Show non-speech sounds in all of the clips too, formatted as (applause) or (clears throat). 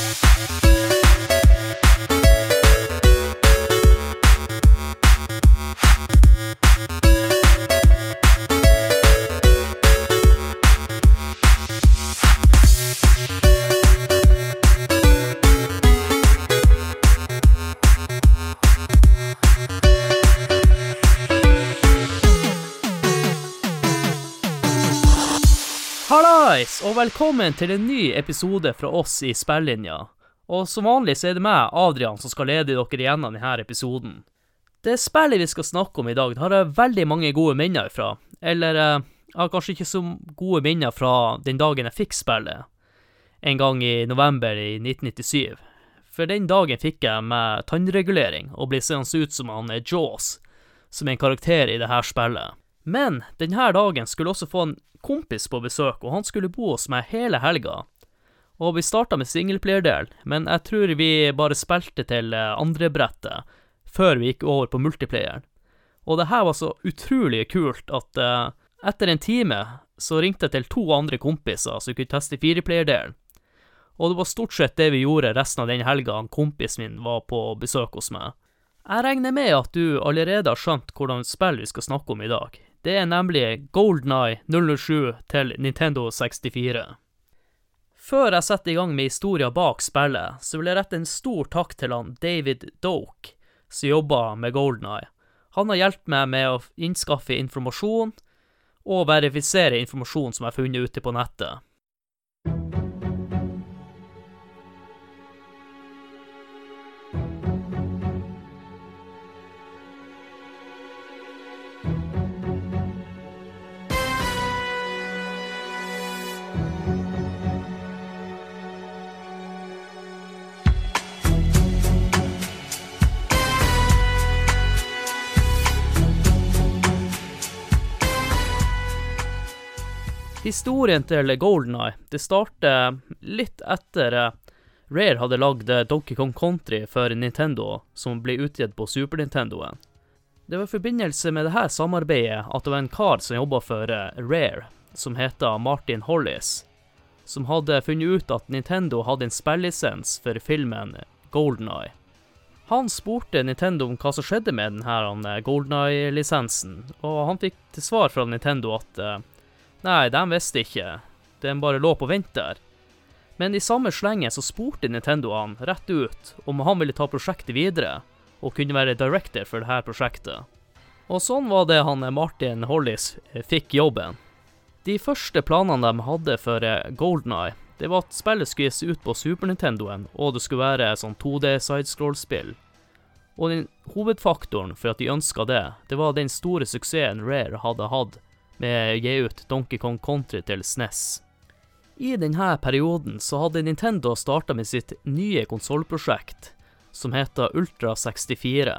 Thank velkommen til en ny episode fra oss i Spellinja. Og som vanlig så er det meg, Adrian, som skal lede dere gjennom denne episoden. Det spillet vi skal snakke om i dag, har jeg veldig mange gode minner fra. Eller eh, jeg har kanskje ikke så gode minner fra den dagen jeg fikk spillet, en gang i november i 1997. For den dagen fikk jeg med tannregulering og ble seende ut som han Jaws, som er en karakter i det her spillet. Men denne dagen skulle også få en kompis på besøk, og han skulle bo hos meg hele helga. Og vi starta med singleplayer-del, men jeg tror vi bare spilte til eh, andrebrettet før vi gikk over på multiplayeren. Og det her var så utrolig kult at uh, etter en time så ringte jeg til to andre kompiser som kunne teste fireplayer-delen. Og det var stort sett det vi gjorde resten av den helga kompisen min var på besøk hos meg. Jeg regner med at du allerede har skjønt hvordan spill vi skal snakke om i dag. Det er nemlig Golden Eye 007 til Nintendo 64. Før jeg setter i gang med historia bak spillet, så vil jeg rette en stor takk til han David Doke, som jobber med Golden Eye. Han har hjulpet meg med å innskaffe informasjon og verifisere informasjon som jeg har funnet ute på nettet. Historien til Golden Eye det starter litt etter eh, Rare hadde lagd eh, Donkey Kong Country for Nintendo, som ble utgitt på Super Nintendoen. Det var i forbindelse med dette samarbeidet at det var en kar som jobba for eh, Rare, som heter Martin Hollis, som hadde funnet ut at Nintendo hadde en spillisens for filmen Golden Eye. Han spurte Nintendo om hva som skjedde med denne Golden Eye-lisensen, og han fikk til svar fra Nintendo at Nei, de visste ikke. Den bare lå på vent der. Men i samme slenge så spurte Nintendo han rett ut om han ville ta prosjektet videre, og kunne være director for dette prosjektet. Og sånn var det han Martin Hollis eh, fikk jobben. De første planene de hadde for eh, Golden Eye, det var at spillet skulle gis ut på Super Nintendoen, og det skulle være sånn 2D sidescroll-spill. Og den hovedfaktoren for at de ønska det, det var den store suksessen Rare hadde hatt med å gi ut Donkey Kong Country til SNES. I denne perioden så hadde Nintendo starta med sitt nye konsollprosjekt, som heter Ultra 64.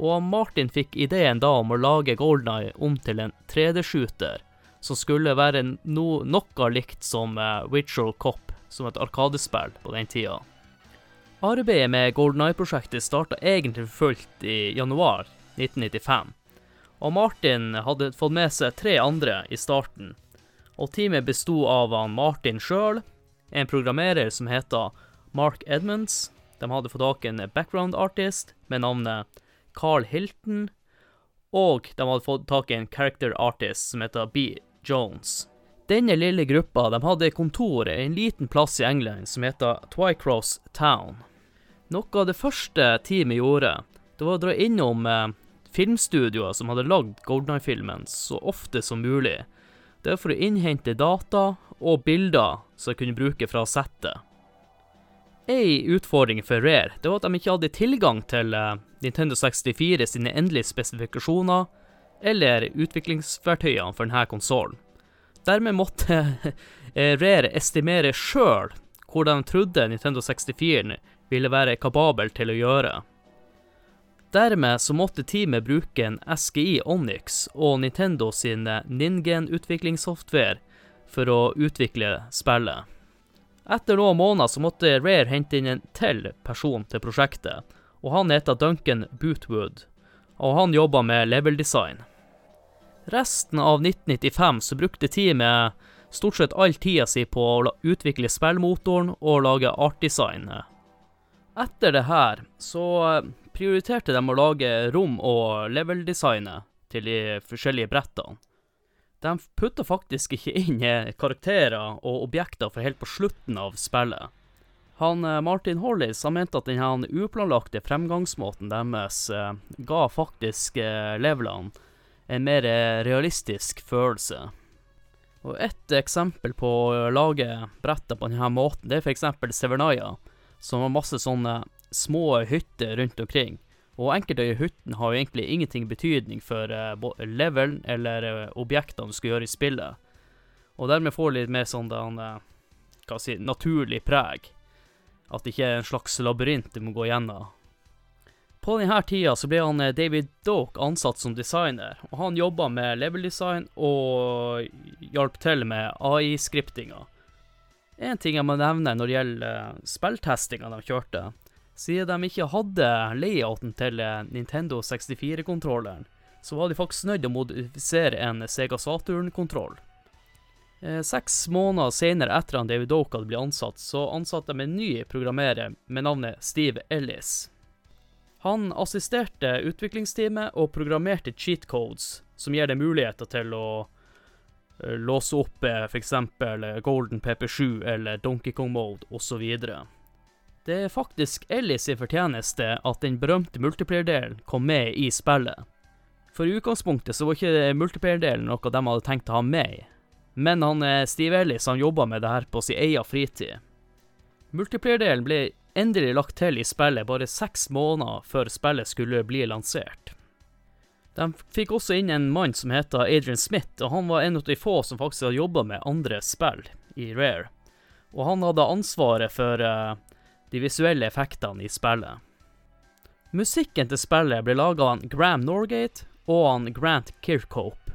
Og Martin fikk ideen da om å lage Goldeneye om til en 3D-shooter, som skulle være no noe likt som uh, Cop, som et arkadespill på den tida. Arbeidet med Goldeneye-prosjektet starta egentlig fullt i januar 1995 og Martin hadde fått med seg tre andre i starten. Og teamet besto av han Martin sjøl, en programmerer som heter Mark Edmonds. De hadde fått tak i en background artist med navnet Carl Hilton. Og de hadde fått tak i en character artist som heter B. Jones. Denne lille gruppa de hadde kontor i en liten plass i England som heter Twycross Town. Noe av det første teamet gjorde, det var å dra innom eh, filmstudioer som hadde lagd Goldeneye-filmen så ofte som mulig. Det er for å innhente data og bilder som jeg kunne bruke fra settet. Ei utfordring for Rare det var at de ikke hadde tilgang til eh, Nintendo 64 sine endelige spesifikasjoner eller utviklingsverktøyene for denne konsollen. Dermed måtte (laughs) eh, Rare estimere sjøl hvordan de trodde Nintendo 64 ville være kapabel til å gjøre. Dermed så måtte teamet bruke en SGI Onyx og Nintendo sin Ningen-utviklingssoftware for å utvikle spillet. Etter noen måneder så måtte Rare hente inn en til person til prosjektet, og han heter Duncan Bootwood, og han jobba med level design. Resten av 1995 så brukte teamet stort sett all tida si på å utvikle spillmotoren og lage artdesign. Etter det her så eh, prioriterte de å lage rom og level-designet til de forskjellige brettene. De putta faktisk ikke inn eh, karakterer og objekter for helt på slutten av spillet. Han eh, Martin Hollis han mente at denne uplanlagte fremgangsmåten deres ga faktisk levelene en mer realistisk følelse. Og Et eksempel på å lage bretter på denne måten, det er f.eks. Severnaya, som har masse sånne små hytter rundt omkring. Og enkelte av hyttene har jo egentlig ingenting betydning for uh, levelen eller uh, objektene du skal gjøre i spillet. Og dermed får det litt mer sånn den, uh, hva si, naturlig preg. At det ikke er en slags labyrint du må gå gjennom. På denne tida så ble han eh, David Doke ansatt som designer, og han jobba med level-design og hjalp til med AI-skriptinga. En ting jeg må nevne når det gjelder eh, spilltestinga de kjørte, siden de ikke hadde layouten til eh, Nintendo 64-kontrolleren, så var de faktisk nødt til å modifisere en Sega Saturn-kontroll. Seks måneder senere etter at David Doke hadde blitt ansatt, så ansatte de en ny programmerer med navnet Steve Ellis. Han assisterte utviklingsteamet og programmerte cheat codes som gir deg muligheter til å uh, låse opp uh, f.eks. Golden Pepper 7 eller Donkey Kong Mode osv. Det er faktisk Ellis i fortjeneste at den berømte multiplier-delen kom med i spillet. For i utgangspunktet så var ikke multiplier-delen noe de hadde tenkt å ha med, men han eh, Steve Ellis han jobba med det her på sin egen fritid. Multiplier-delen ble endelig lagt til i spillet bare seks måneder før spillet skulle bli lansert. De fikk også inn en mann som heter Adrian Smith, og han var en av de få som faktisk hadde jobba med andre spill i Rare. Og han hadde ansvaret for uh, de visuelle effektene i spillet. Musikken til spillet ble laga av Graham Norgate og han Grant Kirkhope.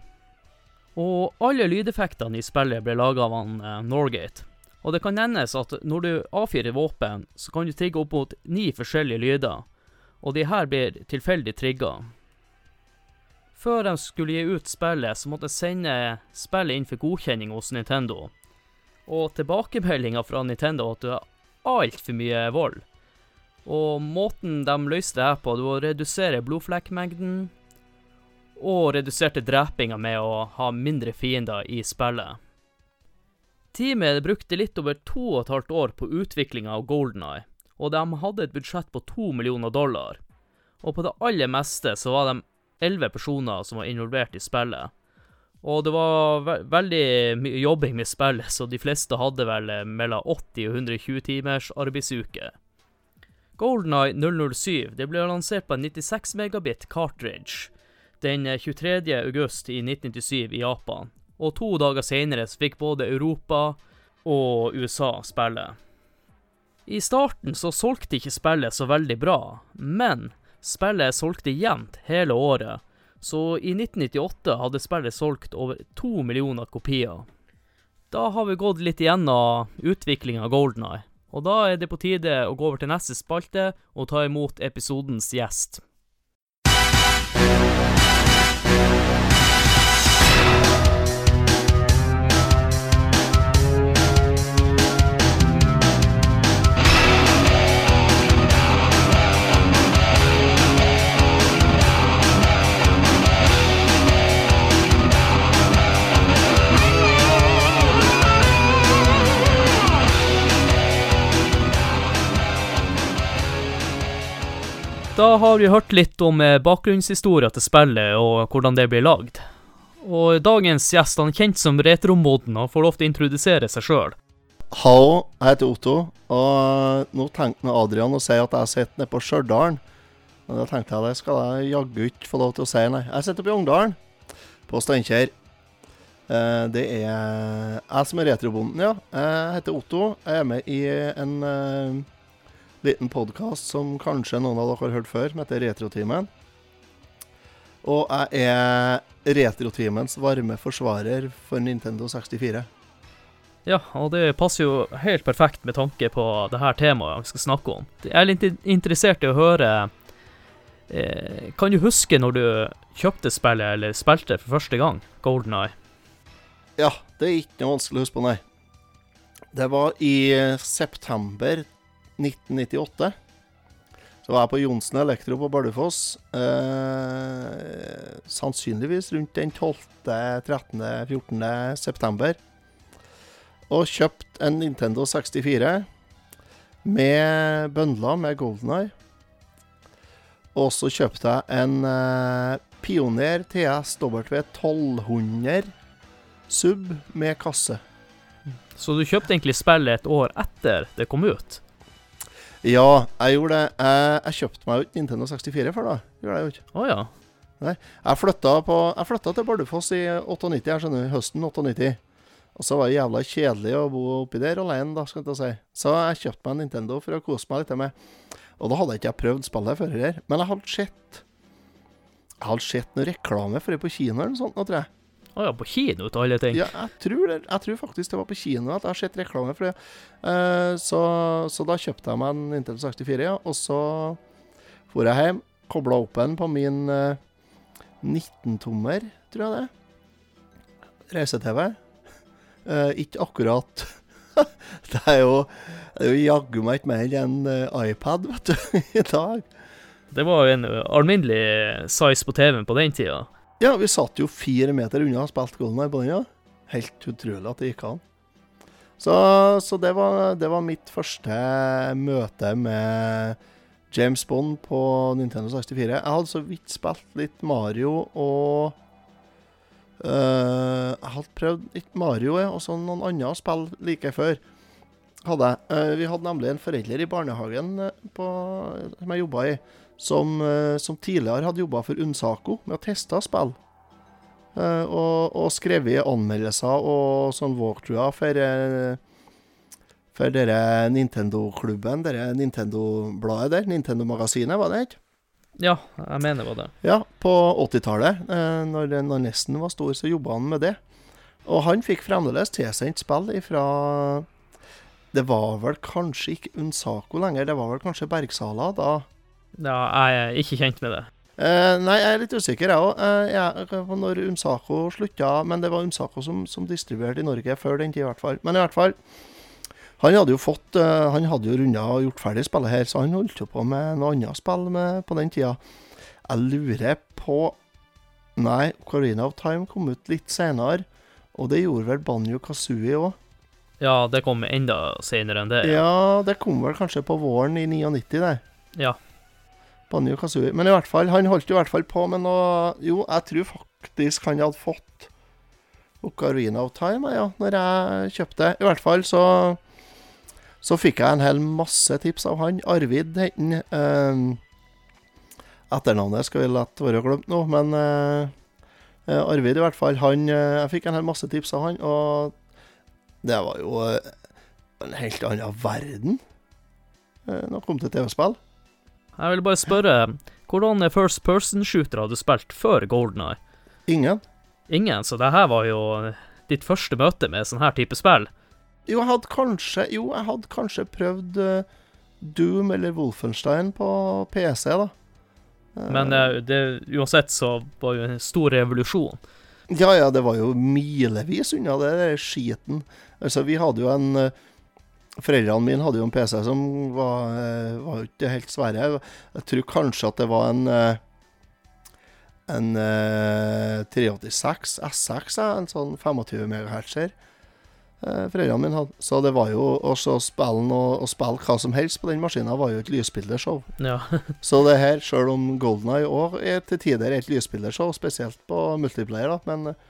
Og alle lydeffektene i spillet ble laga av han uh, Norgate. Og det kan nevnes at når du avfyrer våpen, så kan du trigge opp mot ni forskjellige lyder, og de her blir tilfeldig trigga. Før de skulle gi ut spillet, så måtte de sende spillet inn for godkjenning hos Nintendo. Og tilbakemeldinga fra Nintendo at altfor mye vold. Og måten de løste det på, det var å redusere blodflekkmengden, og reduserte drepinga med å ha mindre fiender i spillet. Teamet brukte litt over to og et halvt år på utviklinga av Golden Eye, og de hadde et budsjett på to millioner dollar. Og på det aller meste så var de elleve personer som var involvert i spillet. Og det var ve veldig mye jobbing med spillet, så de fleste hadde vel eh, mellom 80 og 120 timers arbeidsuke. Golden Eye 007 det ble lansert på en 96 megabit cartridge den 23. Eh, august i 1997 i Japan, og to dager senere fikk både Europa og USA spillet. I starten så solgte ikke spillet så veldig bra, men spillet solgte jevnt hele året, så i 1998 hadde spillet solgt over to millioner kopier. Da har vi gått litt igjennom utviklinga av Golden Eye, og da er det på tide å gå over til neste spalte og ta imot episodens gjest. Da har vi hørt litt om eh, bakgrunnshistoria til spillet og hvordan det blir lagd. Og dagens gjest han er kjent som Retromoden og får lov til å introdusere seg sjøl. Hallo, jeg heter Otto, og nå tenkte Adrian å si at jeg sitter nede på Stjørdal. Men da tenkte jeg det skal jeg jaggu ikke få lov til å si, nei. Jeg sitter oppe i Ungdalen, på Steinkjer. Eh, det er jeg som er retrobonden, ja. Jeg heter Otto. Jeg er med i en eh, liten podkast som kanskje noen av dere har hørt før, som heter Retrotimen. Og jeg er Retrotimens varme forsvarer for Nintendo 64. Ja, og det passer jo helt perfekt med tanke på det her temaet vi skal snakke om. Jeg er litt interessert i å høre eh, Kan du huske når du kjøpte spillet, eller spilte for første gang, Golden Eye? Ja, Det er ikke noe vanskelig å huske på, nei. Det var i september 1998. Så var jeg på Johnsen Elektro på Bardufoss. Eh, sannsynligvis rundt den 12., 13., 14. september. Og kjøpt en Nintendo 64 med bøndler med Golden Eye. Og så kjøpte jeg en eh, Pioner TS W1200 sub med kasse. Så du kjøpte egentlig spillet et år etter det kom ut? Ja, jeg gjorde det. Jeg, jeg kjøpte meg jo ikke Nintendo 64 før da. Gjorde jeg jo ikke. Oh, ja. Jeg flytta, på, jeg flytta til Bardufoss i 98, jeg skjønner, høsten 98. Og så var det jævla kjedelig å bo oppi der alene, da, skal jeg si. Så jeg kjøpte meg en Nintendo for å kose meg litt med. Og da hadde jeg ikke prøvd spillet før her. Men jeg hadde sett Jeg hadde sett noe reklame for det på kino eller noe sånt, nå, tror jeg. Å ja, på kino til alle ting. Ja, jeg tror, det, jeg tror faktisk det var på kino at jeg har sett reklame for det. Uh, så, så da kjøpte jeg meg en Intel 64, ja. Og så for jeg hjem, kobla opp en på min uh, 19-tommer, tror jeg det. Reise-TV. Uh, ikke akkurat (laughs) Det er jo, det er jo jaggu meg ikke mer enn eh, iPad, vet du, (laughs) i dag. Det var jo en alminnelig size på TV-en på den tida. Ja, vi satt jo fire meter unna og spilte Golden på den, ja. Helt utrolig at det gikk an. Så, så det, var, det var mitt første møte med James Bond på Nintendo 64. Jeg hadde så vidt spilt litt Mario og øh, Jeg hadde prøvd litt Mario og så noen andre spill like før. Hadde. Eh, vi hadde nemlig en forelder i barnehagen eh, på, som jeg jobba i, som, eh, som tidligere hadde jobba for Unsaco med å teste spill. Eh, og, og skrevet anmeldelser og sånn walkthrougher for, eh, for dere Nintendo-klubben, dere Nintendo-bladet der. Nintendo-magasinet, var det ikke? Ja, jeg mener det var det. Ja, på 80-tallet, eh, når, når Nesten var stor, så jobba han med det. Og han fikk fremdeles tilsendt spill ifra Det var vel kanskje ikke Unnsako lenger, det var vel kanskje Bergsala da. Ja, jeg er ikke kjent med det. Uh, nei, jeg er litt usikker, jeg òg. Uh, jeg- når Umsako slutta, men det var Umsako som, som distribuerte i Norge før den tid, i hvert fall. Men i hvert fall, han hadde jo fått uh, Han hadde jo runda og gjort ferdig spillet her, så han holdt jo på med noe annet spill med, på den tida. Jeg lurer på Nei, Corina of Time kom ut litt senere, og det gjorde vel Banjo Kazooie òg. Ja, det kom enda senere enn det. Ja, det kom vel kanskje på våren i 99, det. Ja. Banjo Kazooie. Men i hvert fall, han holdt i hvert fall på med noe Jo, jeg tror faktisk han hadde fått Ocarina of Time, ja, når jeg kjøpte. I hvert fall så Så fikk jeg en hel masse tips av han. Arvid het han. Eh, etternavnet skal vi la være glemt nå, men eh, eh, Arvid, i hvert fall. Han eh, Jeg fikk en hel masse tips av han, og det var jo eh, en helt annen verden eh, når det kom til TV-spill. Jeg vil bare spørre, hvordan er first person-shooter hadde du spilt før Golden Eye? Ingen. Ingen, så det her var jo ditt første møte med sånn her type spill. Jo, jeg hadde kanskje Jo, jeg hadde kanskje prøvd eh, Doom eller Wolfenstein på PC, da. Eh, Men eh, det, uansett så var jo en stor revolusjon. Ja, ja, det var jo milevis unna det der skiten. Altså, vi hadde jo en Foreldrene mine hadde jo en PC som var, eh, var ikke helt svære. Jeg tror kanskje at det var en eh, en eh, 386 SX, ja, en sånn 25 MHz-er. Eh, foreldrene mine hadde. Så det var jo å se spille noe- å spille hva som helst på den maskinen, var jo et lysbildeshow. Ja. (laughs) Så det her, sjøl om Golden Eye òg er til tider et lysbildeshow, spesielt på multiplayer, da, men eh,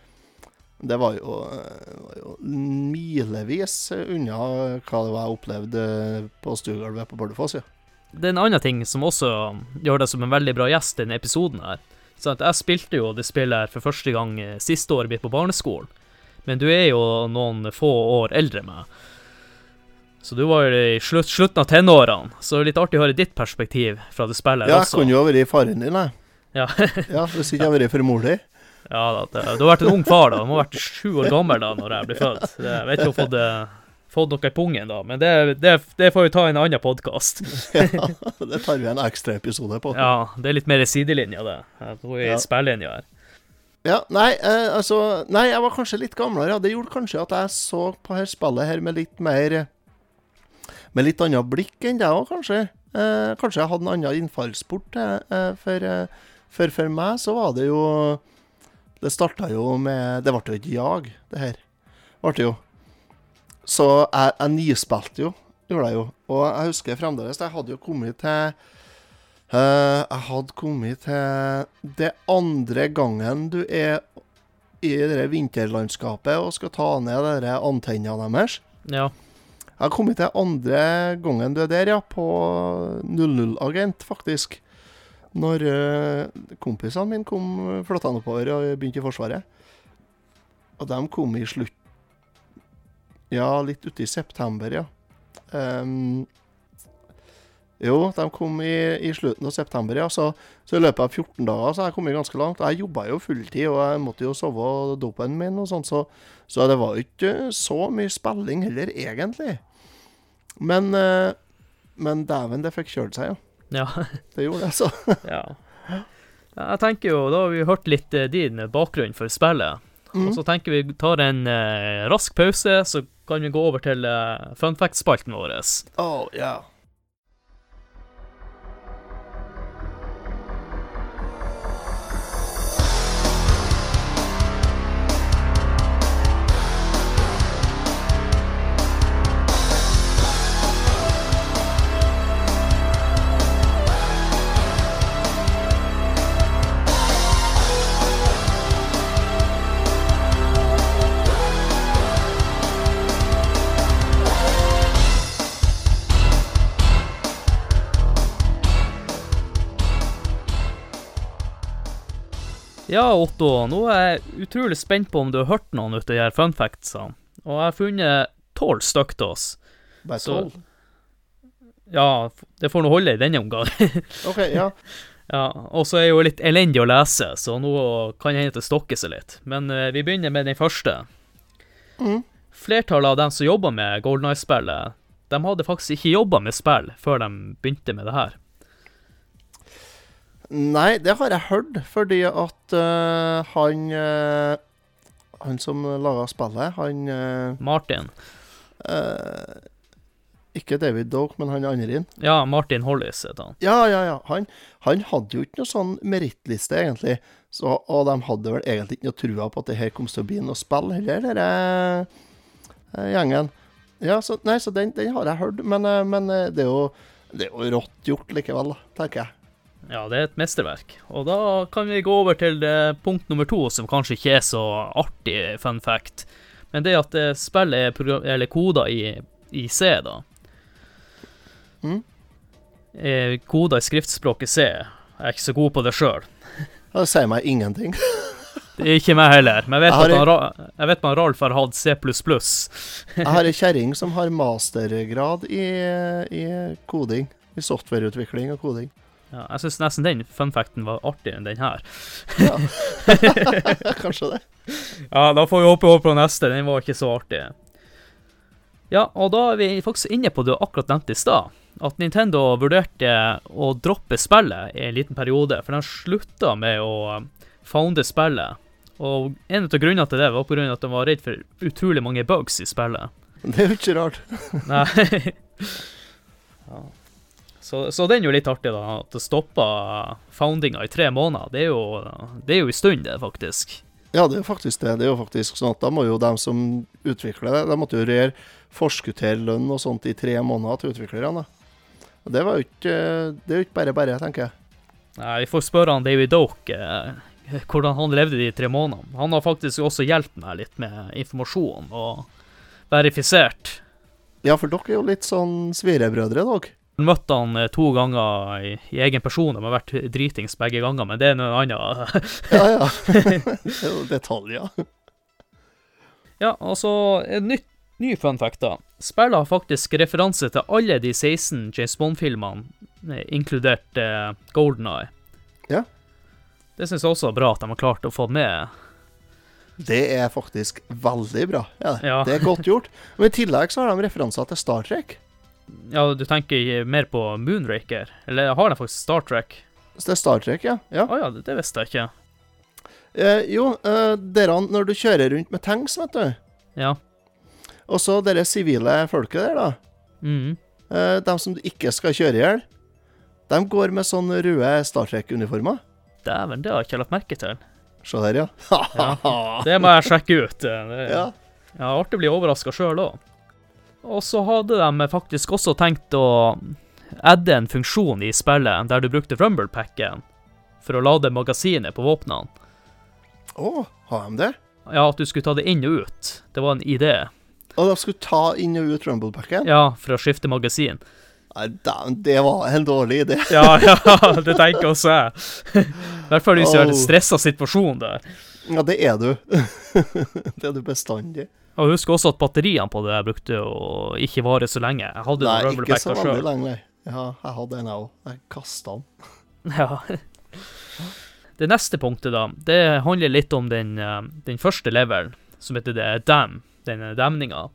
det var jo, eh, var jo milevis unna hva det var jeg opplevde på stuegulvet på Bardufoss, ja. Det er en annen ting som også gjør deg som en veldig bra gjest i denne episoden her. Så at jeg spilte jo det spillet her for første gang eh, siste året mitt på barneskolen. Men du er jo noen få år eldre enn meg. Så du var jo i slutt, slutten av tenårene, så det er litt artig å høre ditt perspektiv fra det spillet Ja, jeg også. kunne jo vært faren din, jeg. Ja. Ja, hvis ikke jeg hadde vært for mor di. Ja da, det, du har vært en ung far da, du må ha vært sju år gammel da når jeg ble født. Det, jeg vet ikke om jeg har fått, eh, fått noe i pungen da, men det, det, det får vi ta i en annen podkast. (laughs) Ja, det tar vi en ekstra episode på. Ja, det er litt mer sidelinja det. Vi er Ja. spillinja her. Ja, nei, eh, altså Nei, jeg var kanskje litt gamlere. Ja. Det gjorde kanskje at jeg så på her spillet her med litt mer Med litt annet blikk enn deg òg, kanskje. Eh, kanskje jeg hadde en annen innfallsport. Eh, for, eh, for for meg så var det jo Det starta jo med Det ble jo et jag, det her. Ble det jo. Så jeg, jeg nyspilte jo, gjorde jeg jo. Og jeg husker fremdeles Jeg hadde jo kommet til uh, jeg hadde kommet til det andre gangen du er i det vinterlandskapet og skal ta ned de antennene deres. Ja. Jeg har kommet til andre gangen du er der, ja. På 00-agent, faktisk. Når uh, kompisene mine kom flottende oppover og begynte i Forsvaret. Og de kom i slutt Ja, litt uti september, ja. Um, jo, de kom i, i slutten av september, ja. Så, så, i løpet av 14 dager så har jeg kommet ganske langt. Jeg jobba jo fulltid, og jeg måtte jo sove og dopen min og sånt, så, så, det var jo ikke så mye spilling heller, egentlig. Men, eh, men dæven, det fikk kjørt seg, ja. Ja. Det gjorde det, altså. (laughs) ja. Jeg tenker jo, Da har vi hørt litt eh, din bakgrunn for spillet. Mm. Og så tenker vi tar en eh, rask pause, så kan vi gå over til eh, fun fact-spalten vår. Oh, yeah. Ja, Otto, nå er jeg utrolig spent på om du har hørt noen av de her fun factsene. Og jeg har funnet tolv stykk til oss. Bare tolv? Ja, det får nå holde i denne omgang. (laughs) ok, ja. ja. Og så er jo litt elendig å lese, så nå kan hende det stokker seg litt. Men uh, vi begynner med den første. Mm. Flertallet av dem som jobber med Golden Eye-spillet, de hadde faktisk ikke jobba med spill før de begynte med det her. Nei, det har jeg hørt, fordi at uh, han uh, Han som laga spillet, han uh, Martin. ikke David Doke, men han andre inn. Ja, Martin Hollis heter han. Ja, ja, ja. Han, han hadde jo ikke noe sånn merittliste, egentlig. Så, og de hadde vel egentlig ikke noe trua på at det her kom til å bli noe spill heller, denne gjengen. Ja, så, nei, så den, den har jeg hørt, men, men det, er jo, det er jo rått gjort likevel, tenker jeg. Ja, det er et mesterverk. Og da kan vi gå over til punkt nummer to, som kanskje ikke er så artig fun fact. Men det at spillet er koder i, i, C, da. Mm. Koder i skriftspråket C. Jeg er ikke så god på det sjøl. Det sier meg ingenting. (laughs) Det er ikke meg heller, men jeg vet, jeg at han, jeg vet Ralf har hatt C++. jeg har ei kjerring som har mastergrad i, i koding. I softwareutvikling og koding. Ja, jeg syns nesten den funfacten var artigere enn den her. ja. (laughs) Kanskje det. Ja, da får vi håpe over på neste. Den var ikke så artig. Ja, og da er vi faktisk inne på det du akkurat nevnte i stad. At Nintendo vurderte å droppe spillet i en liten periode, for de slutta med å founde spillet. Og en av grunnene til det var på grunn av at de var redd for utrolig mange bugs i spillet. Det er jo ikke rart. Nei. (laughs) ja. Så, så den er jo litt artig, da. At det stoppa foundinga i tre måneder. Det er jo, det er jo en stund, det, faktisk. Ja, det er jo faktisk det. Det er jo faktisk sånn at Da må jo de som utvikler det, de måtte jo gjøre forskuttere lønn og sånt i tre måneder til utviklerne. Og det var jo ikke Det er jo ikke bare bare, tenker jeg. Nei, vi får spørre han David Doke eh, hvordan han levde de tre månedene. Han har faktisk også hjulpet meg litt med informasjon og verifisert. Ja, for dere er jo litt sånn svirebrødre, dere. Møtte han eh, to ganger i, i egen person. De har vært dritings begge ganger, men det er noe annet. ja, ja. (laughs) Det er jo detaljer. Ja, og så en nytt, ny fun fact, da. Spillet har faktisk referanse til alle de 16 James Bond-filmene, eh, inkludert eh, Golden Eye. Ja. Det syns jeg også er bra at de har klart å få med. Det er faktisk veldig bra. Ja, ja. Det er godt gjort. Men i tillegg så har de referanser til Star Trek. Ja, du tenker mer på Moonraker? Eller har de faktisk Star Trek? Det er Star Trek, ja. Å ja. Oh, ja, det, visste jeg ikke. Eh, jo, eh, dere når du kjører rundt med tanks, vet du. Ja. Og så dere sivile folket der, da. Mm. Eh, de som du ikke skal kjøre i hjel. De går med sånne røde Star Trek-uniformer. Dæven, det har jeg ikke lagt merke til. Se der, ja. (laughs) Det må jeg sjekke ut. Det, ja. ja, artig å bli overraska sjøl òg. Og så hadde de faktisk også tenkt å adde en funksjon i spillet der du brukte Rumble-packen for å lade magasinet på våpnene. Å, har de det? Ja, at du skulle ta det inn og ut. Det var en idé. Og de skulle ta inn og ut Rumble-packen? Ja, for å skifte magasin. Nei, det var en dårlig idé. Ja, ja, det tenker også jeg. I hvert fall hvis du har en Oh. stressa situasjon der. Ja, det er du. (laughs) det er du bestandig. Og husk også at batteriene på det jeg brukte å ikke vare så lenge. Jeg hadde Nei, ikke så veldig lenge, nei. Ja, jeg hadde en, jeg òg. Jeg kasta den. (laughs) Ja. Det neste punktet, da, det handler litt om den, eh, den første leveren, som heter det Dam, den demninga.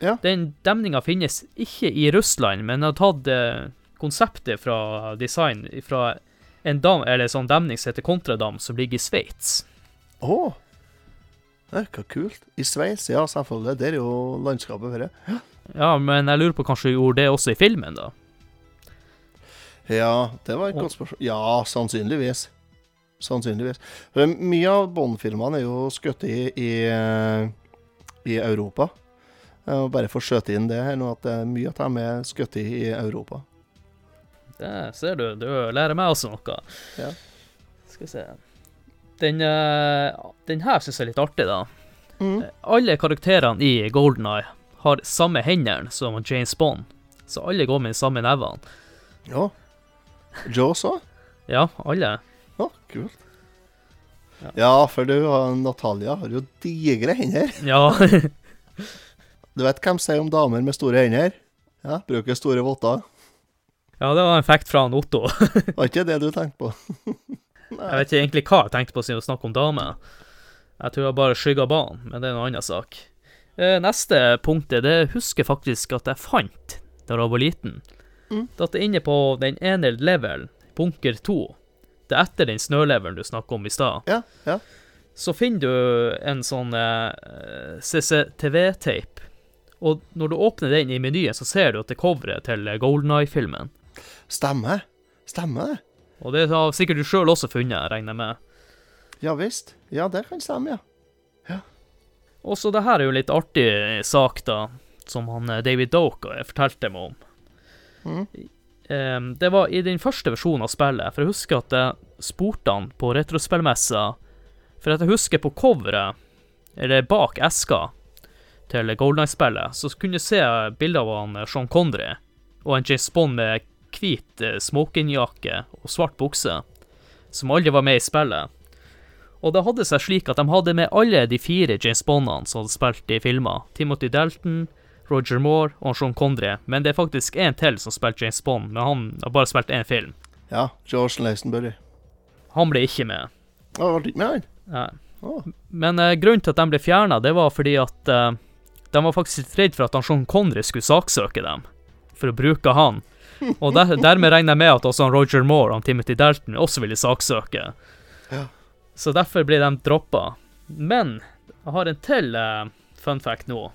Ja. Den demninga finnes ikke i Russland, men har tatt eh, konseptet fra design fra en dam, eller sånn demning som heter Kontradam, som ligger i Sveits. Å! Det er Hva kult. I Sveits, ja, selvfølgelig. Der er jo landskapet for det. Ja, men jeg lurer på kanskje du gjorde det også i filmen, da? Ja, det var et godt spørsmål. Ja, sannsynligvis. Sannsynligvis. Mye av Bond-filmene er jo skutt i, i, eh, i Europa. Bare for å skjøte inn det her nå, at mye av dem er skutt i, i Europa. Det ser du. Du lærer meg også noe. Ja. Skal vi se Den, eh, den her syns jeg er litt artig, da. Mm. Alle karakterene i Golden Eye har samme hendene som James Bond, så alle går med de samme nevene. Ja. Joe også? Ja, alle. Å, kult. Ja. Ja, for du og Natalia har jo digre hender. (laughs) Ja. Du vet hvem sier om damer med store hender? Ja, bruker store votter. ja, det var en fact fra Otto. Var ikke det du tenkte på? (laughs) Jeg vet ikke egentlig hva jeg tenkte på siden å snakke om damer. Jeg tror jeg bare skygga banen, men det er en annen sak. Eh, neste punktet, det husker faktisk at jeg fant da jeg var liten. Mm. Datt inne på den ene levelen, bunker 2, det er etter den snølevelen du snakker om i stad, Ja, ja. så finner du en sånn eh, CCTV-tape. Og når du åpner den i menyen, så ser du at det er coveret til Golden Eye-filmen. Stemmer. Stemmer det. Og det har sikkert du sjøl også funnet, regner jeg med. Ja visst. Ja, det kan stemme, ja. Også det her er jo litt artig sak, da, som han eh, David Doke eh, fortalte meg om. Mm. Det var i den første versjonen av spillet, for jeg husker at jeg spurte han på retrospillmessa For at jeg husker på coveret, eller bak eska til Golden Eye-spillet, så kunne du se bilder av han eh, Sean Connery og en James Bond med hvit eh, smokingjakke og svart bukse, som aldri var med i spillet. Og det hadde seg slik at de hadde med alle de fire James Bondene som hadde spilt i filmer. Timothy Dalton, Roger Moore og Sean Condrey. Men det er faktisk én til som spilte James Bond, men han har bare spilt én film. Ja, George Lazenbury. Han ble ikke med. Å, ble ikke med han? Ja. Men uh, grunnen til at de ble fjerna, det var fordi at uh, de var faktisk litt redd for at han Sean Connery skulle saksøke dem, for å bruke han. Og der, dermed regner jeg med at også Roger Moore og Timothy Dalton også ville saksøke. Ja. Så derfor ble de droppa. Men jeg har en til uh, fun fact nå.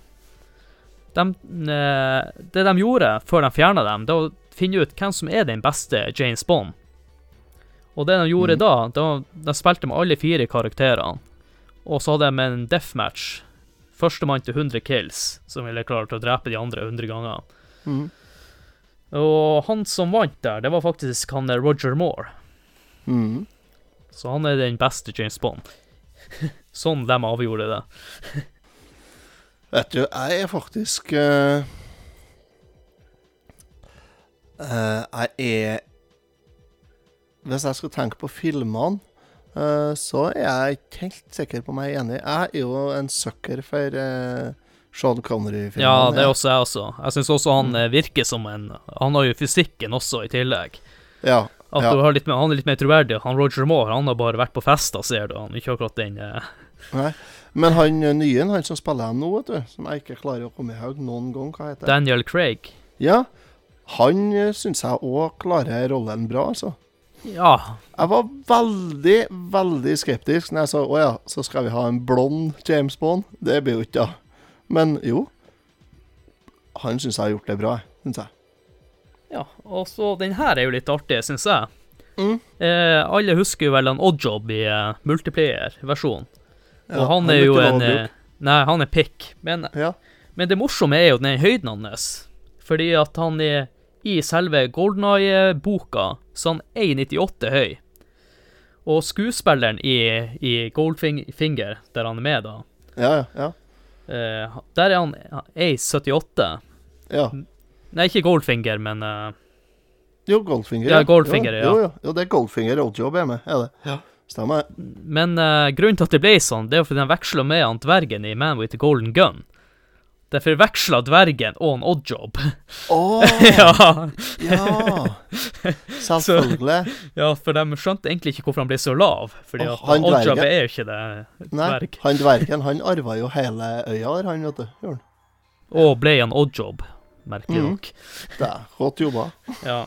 De, uh, det de gjorde før de fjerna dem, det var å finne ut hvem som er den beste James Bond. Og det de gjorde mm. da, da, de spilte med alle fire karakterene. Og så hadde de en deathmatch. Førstemann til 100 kills, som ville klart å drepe de andre 100 ganger. mhm. Og han som vant der, det var faktisk han Roger Moore. Mm. Så han er den beste James Bond. (laughs) sånn de avgjorde det. (laughs) Vet du, jeg er faktisk uh, uh, Jeg er Hvis jeg skal tenke på filmene, uh, så er jeg ikke helt sikker på om jeg er enig. Jeg er jo en sucker for Sean Connery-filmen. Ja, det er også jeg også. Jeg syns også han Mm. eh, virker som en Han har jo fysikken også, i tillegg. Ja, At Ja. litt mer, Han er litt mer troverdig. Han Roger Moore han har bare vært på fester, ser du. Han ikke akkurat den eh, nei. Men han eh, nye, han som spiller ham nå, vet du, som jeg ikke klarer å komme i haug noen gang, hva heter Daniel Craig. Ja, han uh, syns jeg òg klarer rollen bra, altså. Ja. Jeg var veldig, veldig skeptisk når jeg sa å ja, så skal vi ha en blond James Bond. Det blir jo ikke da. Men jo. Han syns jeg har gjort det bra, syns jeg. ja. Og så den her er jo litt artig, syns jeg. Mm. Eh, alle husker jo vel han Oddjob i uh, multiplayer-versjonen. Ja, og han han er jo en eh, Nei, han er pikk. Men, Ja. men det morsomme er jo den høyden hans. Fordi at han er i selve Golden Eye-boka, så han er 1,98 høy. Og skuespilleren i, i Goldfinger, der han er med, da, Ja, ja, ja. eh, der er han 1,78. ja. Nei, ikke Goldfinger, men uh, Jo, Goldfinger. Ja, Goldfinger, jo, jo, jo, jo, det er Goldfinger Oddjob er med, er det. Ja. Stemmer. Men uh, grunnen til at det ble sånn, det er jo fordi de veksla med han dvergen i Man with the Golden Gun. De forveksla dvergen og en Oddjob. Å! (laughs) ja. ja! Selvfølgelig. ja, for de skjønte egentlig ikke hvorfor han ble så lav. Fordi oh, at Oddjob er jo ikke det Nei, han dvergen, han arva jo hele øya der, han, vet du. Og ble en Oddjob, merkelig nok. nok. Det er godt jobba. Ja.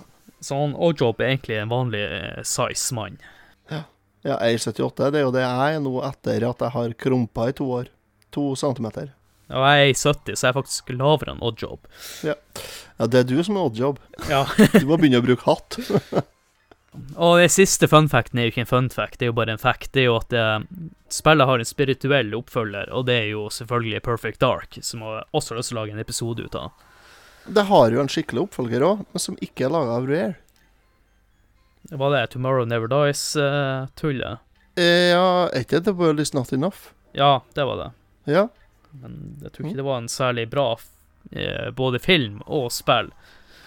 Så han Oddjob er egentlig en vanlig eh, size-mann. Ja, 1,78. Det er jo det jeg er nå etter at jeg har krumpa i to år. To centimeter. Og jeg er i 70, så jeg er faktisk lavere enn Oddjob. Ja, det er du som er oddjob. Ja. (laughs) Du må begynne å bruke hatt. (laughs) Og den siste funfacten er jo ikke en funfact, det er jo bare en fact. Det er jo at eh, spillet har en spirituell oppfølger, og det er jo selvfølgelig Perfect Dark, som har også lyst til å lage en episode ut av. Det har jo en skikkelig oppfølger òg, men som ikke er laga av Rare. Var det Tomorrow Never Dies-tullet? Eh, ja, er ikke The World Is Not Enough? ja, det var det. Ja. Men jeg tror ikke det var en særlig bra eh, både film og spill.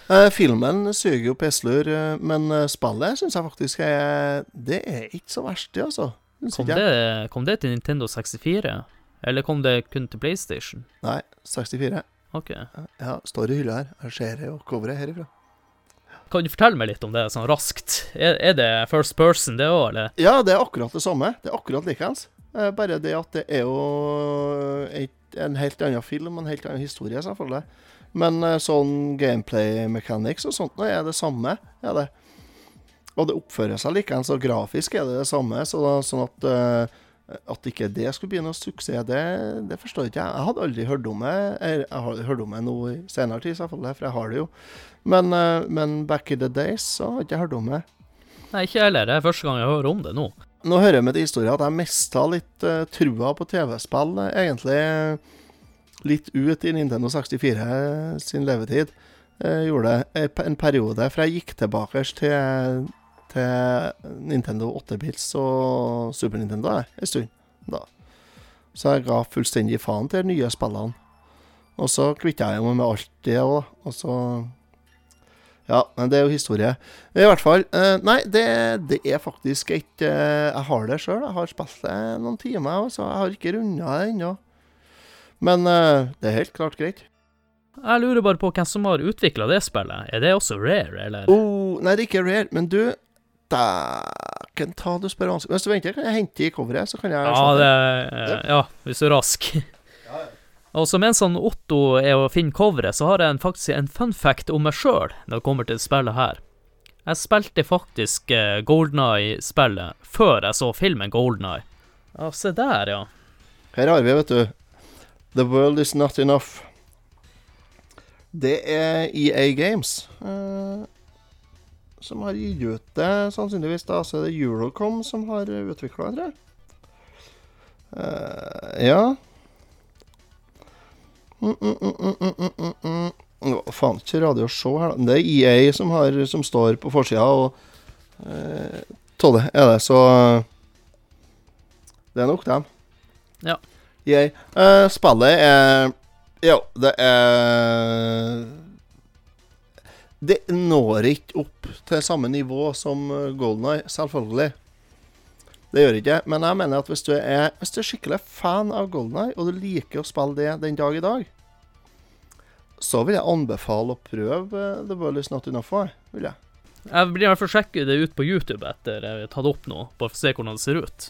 Eh, filmen suger jo pisslur, eh, men spillet syns jeg faktisk er Det er ikke så verst, det, altså. Kom det, kom det til Nintendo 64? Eller kom det kun til PlayStation? Nei, 64. OK. Ja, står i hylla her. Jeg ser jo coveret herifra. Kan du fortelle meg litt om det, sånn raskt? Er, er det first person, det òg, eller? Ja, det er akkurat det samme. Det er akkurat likeens. Bare det at det er jo et, en helt annen film en helt annen historie, selvfølgelig. Men eh, sånn gameplay mechanics og sånt er det samme. Er det. Og det oppfører seg likeens, og grafisk er det det samme. Så da, sånn at uh, at ikke det skulle bli noe suksess, det, det forstår ikke jeg. Jeg hadde aldri hørt om det. Jeg, jeg har hørt om det nå i senere tid, selvfølgelig, for jeg har det jo. Men, uh, men back in the days så hadde jeg ikke hørt om det. Nei, ikke heller. Det er første gang jeg hører om det nå. Nå hører jeg med til historien at jeg mista litt uh, trua på TV-spill, eh, egentlig eh, litt ut i Nintendo 64 sin levetid. Jeg gjorde en periode, for jeg gikk tilbake til, til Nintendo 8-bits og Super Nintendo en stund. da. Så jeg ga fullstendig faen til de nye spillene. Og så kvitta jeg meg med alt det òg, og så Ja, men det er jo historie. I hvert fall. eh, nei, det, det er faktisk ikke eh, Jeg har det sjøl. Jeg har spilt det noen timer, så jeg har ikke runda det ennå. Men eh, det er helt klart greit. Jeg lurer bare på hvem som har utvikla det spillet. Er det også Rare, eller? Oh, nei, det er ikke rare, men du Dæken ta du spør vanskelig. Hvis du venter, kan jeg hente i coveret, så kan jeg Ja, det det. Ja, hvis du er rask. (laughs) Og så mens han Otto er å finne coveret, så har jeg en, faktisk en fun fact om meg sjøl når det kommer til spillet her. Jeg spilte faktisk uh, Golden Eye-spillet før jeg så filmen Golden Eye. Ja, se der, ja. Her har vi, vet du. The World Is Not Enough. Det er EA Games uh, som har gitt ut det, sannsynligvis. da, Så er det Eurocom som har utvikla det, Uh. Eh, ja. Mm, mm, mm. Å, faen, ikke Radio Show her, da. Det er EA som, har, som står på forsida, og eh, Av det er det, så Det er nok dem. Ja. EA. Eh, spillet er Jo, det er Det når ikke opp til samme nivå som eh, Golden Eye, selvfølgelig. Det gjør ikke det. Men jeg mener at hvis du er, hvis du er skikkelig fan av Golden Eye, og du liker å spille det den dag i dag, så vil jeg anbefale å prøve eh, The World Is Not Enough. for, Vil jeg. Jeg blir i hvert fall sjekke det ut på YouTube etter jeg har tatt opp nå, bare for å se hvordan det ser ut.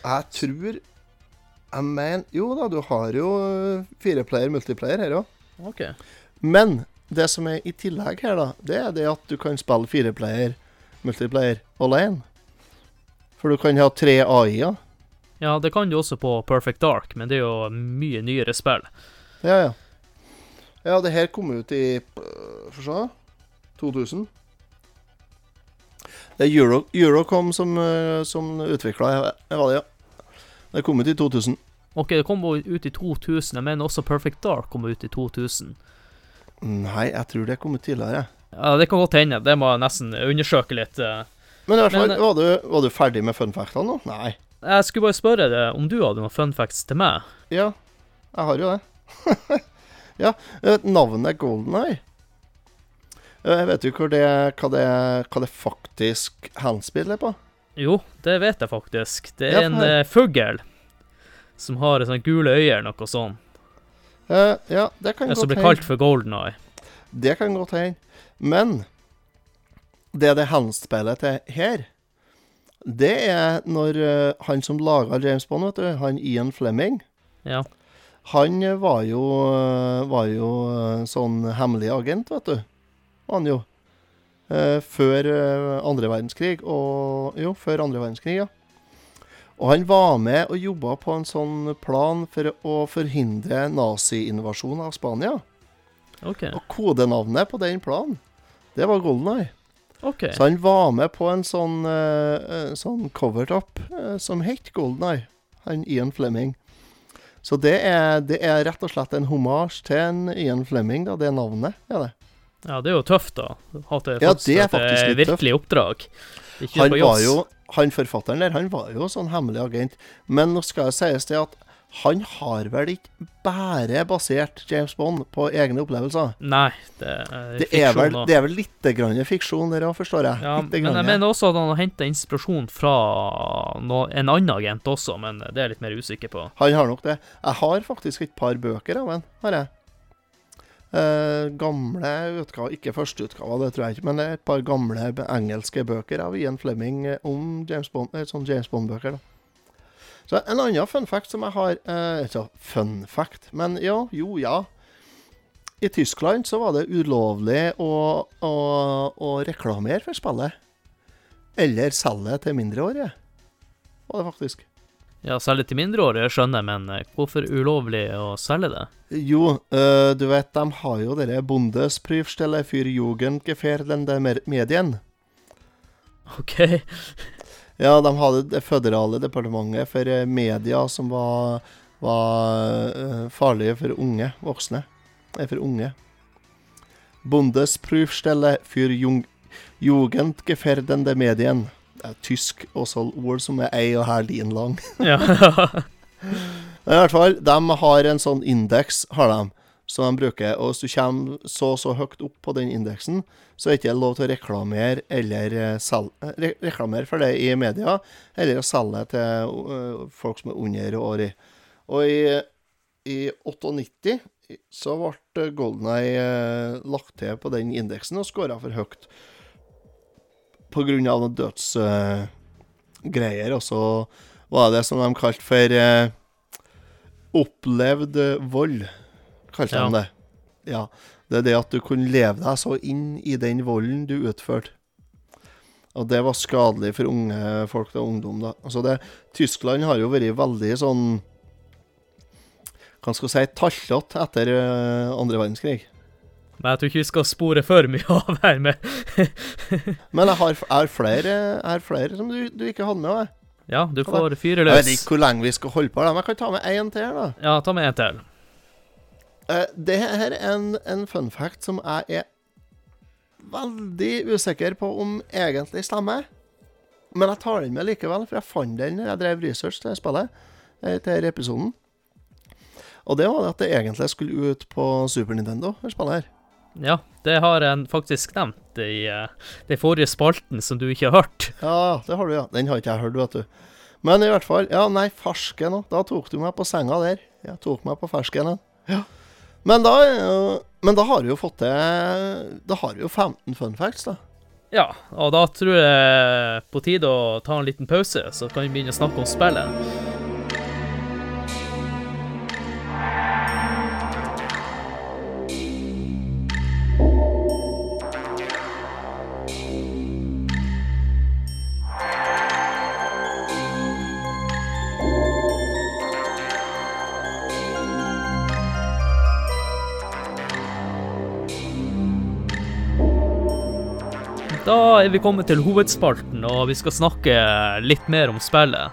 Jeg tror Jeg mener Jo da, du har jo eh, fireplayer, multiplayer her òg. OK. Men det som er i tillegg her, da, det er det at du kan spille fireplayer multiplayer alene. For du kan ha tre AI-er. Ja, det kan du også på Perfect Dark, men det er jo mye nyere spill. Ja, ja. Ja, det her kom ut i øh, Få se 2000. Det er Euro, Eurocom som, øh, som utvikla det, det, ja. Det kom ut i 2000. Ok, det kom ut i 2000, jeg mener også Perfect Dark kom ut i 2000. Nei, jeg tror det kom ut tidligere. Ja, det kan godt hende. Det må jeg nesten undersøke litt. Eh. Men i hvert fall, øh, var, du, var du ferdig med funfactene nå? Nei. Jeg skulle bare spørre deg om du hadde noen funfacts til meg. Ja, jeg har jo det. (laughs) ja, navnet navnet Goldeneye Jeg Vet hvor det, hva, det, hva det faktisk henspiller på? Jo, det vet jeg faktisk. Det Ja, er en få uh, fugl som har sånne gule øyne, noe sånt. Uh, ja, det kan eh, Som blir kalt for Golden Eye. Det kan godt hende. Men det det henspeiler til her, det er når eh, han som laga James Bond, vet du, han Ian Fleming, Ja. han eh, var jo, eh, var jo sånn hemmelig agent, vet du. Han jo. Før andre verdenskrig, og Jo, før andre verdenskrig, ja. Og han var med og jobba på en sånn plan for å forhindre nazi-invasjon av Spania. OK. Og kodenavnet på den planen, det var Golden Eye. Ok. Så han var med på en sånn, uh, sånn covertop uh, som het Golden Eye. Han Ian Fleming. Så det er, det er rett og slett en homasj til en Ian Fleming, da, det navnet. er det. Ja, det er jo tøft, da. At det, Ja, det er faktisk litt virkelig oppdrag. Ikke Han var jo, han forfatteren der, han var jo sånn hemmelig agent. Men nå skal jeg sies det at han har vel ikke bare basert James Bond på egne opplevelser. Nei, det er Det er vel, fiksjon. da. det er vel litt grann fiksjon der òg, forstår jeg. Ja, men jeg mener også at han har henta inspirasjon fra no, en annen agent også, men det er jeg litt mer usikker på. Han har nok det. Jeg har faktisk et par bøker av ham, har jeg. Eh, gamle utgaver, ikke førsteutgaver, det tror jeg ikke, men er et par gamle engelske bøker av Ian Fleming om James Bond, eh, sånn James Bond-bøker. da. Så En annen fun fact som jeg har eh, fun fact, men ja, jo, ja. I Tyskland så var det ulovlig å, å, å reklamere for spillet. Eller selge til mindreårige. Var det faktisk. Ja, selge til mindreårige, skjønner jeg, men eh, hvorfor ulovlig å selge det? Jo, øh, du vet, de har jo dere Bundesprüfstelle für Jugendgefährdende Medien. OK. (laughs) Ja, de hadde det føderale departementet for eh, media som var, var øh, farlige for unge voksne. Nei, for unge. Bundesprüfstelle für Jung Jugendgefährdende Medien. Det er tysk også ord som er ei og her din lang. Ja. (laughs) I hvert fall, de har en sånn indeks, har de, som de bruker. Og hvis du kommer så og så høyt opp på den indeksen, så er det ikke lov til å reklamere eller eh, selge, eh, re reklamere for det i media, eller å selge til øh, folk som er under året. Og i, i 98 så ble Goldeneye eh, lagt til på den indeksen og skåra for høyt. På grunn av dødsgreier. og så var det som de kalte for eh, opplevd eh, vold, kalte Ja. de det. Ja. Det er det at du kunne leve deg så inn i den volden du utførte. Og det var skadelig for unge folk og ungdom. da. Altså det, Tyskland har jo vært veldig sånn Hva skal jeg si tallete etter eh, andre verdenskrig. Men jeg tror ikke vi skal spore for mye av her med (laughs) Men jeg har, er flere, er flere som du, du ikke hadde med. Jeg. Ja, du får fyre løs. jeg vet ikke hvor lenge vi skal holde på, men jeg kan ta med én til. da. Ja, ta med en til. Eh, det her er en, en fun fact som jeg er veldig usikker på om egentlig stemmer. Men jeg tar den med likevel, for jeg fant den når jeg drev research til spillet. eh, Til denne episoden. Og det var det at det egentlig skulle ut på Super Nintendo, det spillet her. Ja, det har jeg faktisk nevnt i uh, den forrige spalten som du ikke har hørt. Ja, det har du, ja. Den har ikke jeg hørt, vet du. Men i hvert fall, ja, nei, fersken òg. Da tok du meg på senga der. Jeg tok meg på fersken. Ja. Men da, eh, men da har du jo fått til Da har du jo 15 fun facts, da. Ja, og da tror jeg på tide å ta en liten pause, så kan vi begynne å snakke om spillet. Da er vi kommet til hovedspalten, og vi skal snakke litt mer om spillet.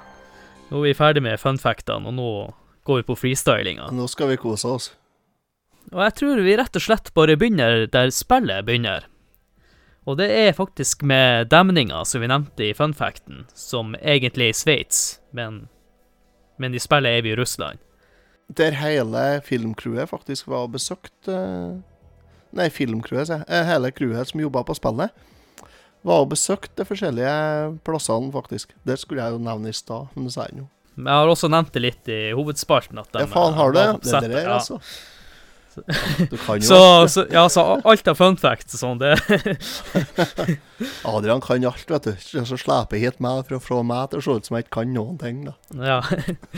Nå er vi ferdig med funfactene, og nå går vi på freestylinga. Nå skal vi kose oss. Og jeg tror vi rett og slett bare begynner der spillet begynner. Og det er faktisk med demninga som vi nevnte i funfacten, som egentlig er i Sveits, men, men i spillet er vi i Russland. Der hele filmcrewet faktisk var besøkt eh, Nei, filmcrewet, sier jeg. Eh, Hele crewet som jobba på spillet, var og besøkt de forskjellige plassene, faktisk. Det skulle jeg jo nevne i stad, men det sa jeg nå. Men jeg har også nevnt det litt i hovedspalten. at de, Ja, faen, har du det? Det er det, ja. altså. Du kan jo Så, så, ja, så alt av fun facts og sånn, det (laughs) Adrian kan alt, vet du. Så sleper hit meg for å få meg til å se ut som jeg ikke kan noen ting, da. Ja.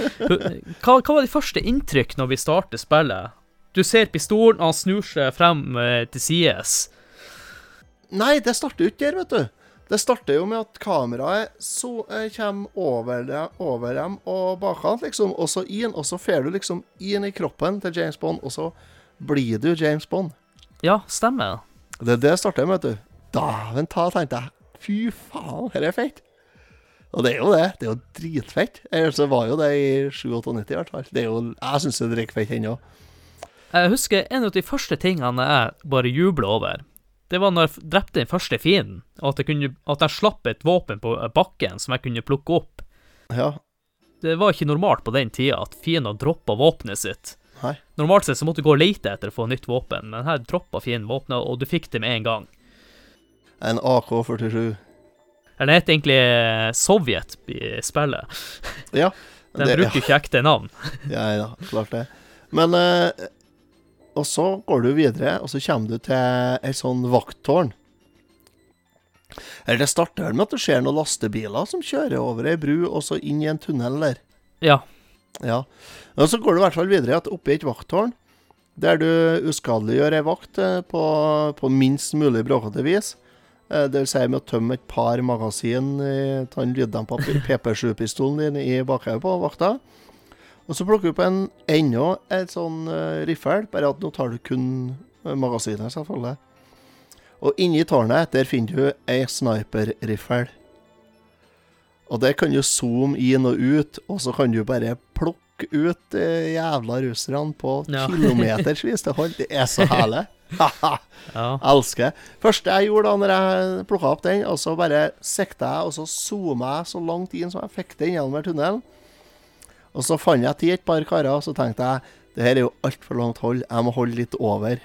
(laughs) Hva, hva var de første inntrykk når vi starter spillet? Du ser pistolen, han snur seg frem eh, til sides. Nei, det starter jo ikke der, vet du. Det starter jo med at kameraet så eh, kommer over, det, over dem og bakhånd, liksom. Og så inn, og så fer du liksom inn i kroppen til James Bond, og så blir du James Bond. Ja, stemmer. Det er det jeg starter med, vet du. Dæven ta, tenkte jeg. Fy faen, dette er fett. Og det er jo det. Det er jo dritfett. Ellers så var jo det i 97 i hvert fall. Det er jo, jeg syns det er dritfett ennå. Jeg husker en av de første tingene jeg bare jubla over. Det var når jeg drepte den første fienden, at jeg, kunne, at jeg slapp et våpen på bakken som jeg kunne plukke opp. Ja. Det var ikke normalt på den tida at fiender droppa våpenet sitt. Nei. Normalt sett så måtte du gå og lete etter å få nytt våpen, men her droppa fienden våpenet, og du fikk det med en gang. En AK-47. Eller det heter egentlig eh, Sovjet i spillet. Ja. (laughs) Den det- bruker ikke ekte navn. Ja, ja, klart det. Men eh, Og så går du videre, og så kommer du til et sånn vakttårn. Eller det starter med at du ser noen lastebiler som kjører over ei bru, og så inn i en tunnel der. Ja. Ja. Og så går du i hvert fall videre at oppe i et vakttårn, der du uskadeliggjør ei vakt eh, på, på minst mulig bråkete vis. Eh, Det vil si med å tømme et par magasin i ta en lyddempa PP7-pistolen (laughs) din i bakhodet på vakta. Og så plukker du på en enda et sånn uh, riffel, bare at nå tar du kun eh, magasinet, selvfølgelig. Og inni tårnet der finner du ei sniperriffel. Og det kan du zoome inn og ut, og så kan du bare plukke ut de jævla russerne på Ja. (laughs) kilometersvis til hold. Det er så herlig. (laughs) Ja. (laughs) Elsker. Første jeg gjorde da når jeg plukka opp den, og så bare sikta jeg, og så zooma jeg så langt inn som jeg fikk den gjennom tunnelen. Og så fant jeg til et par karer, og så tenkte jeg det her er jo altfor langt hold, jeg må holde litt over.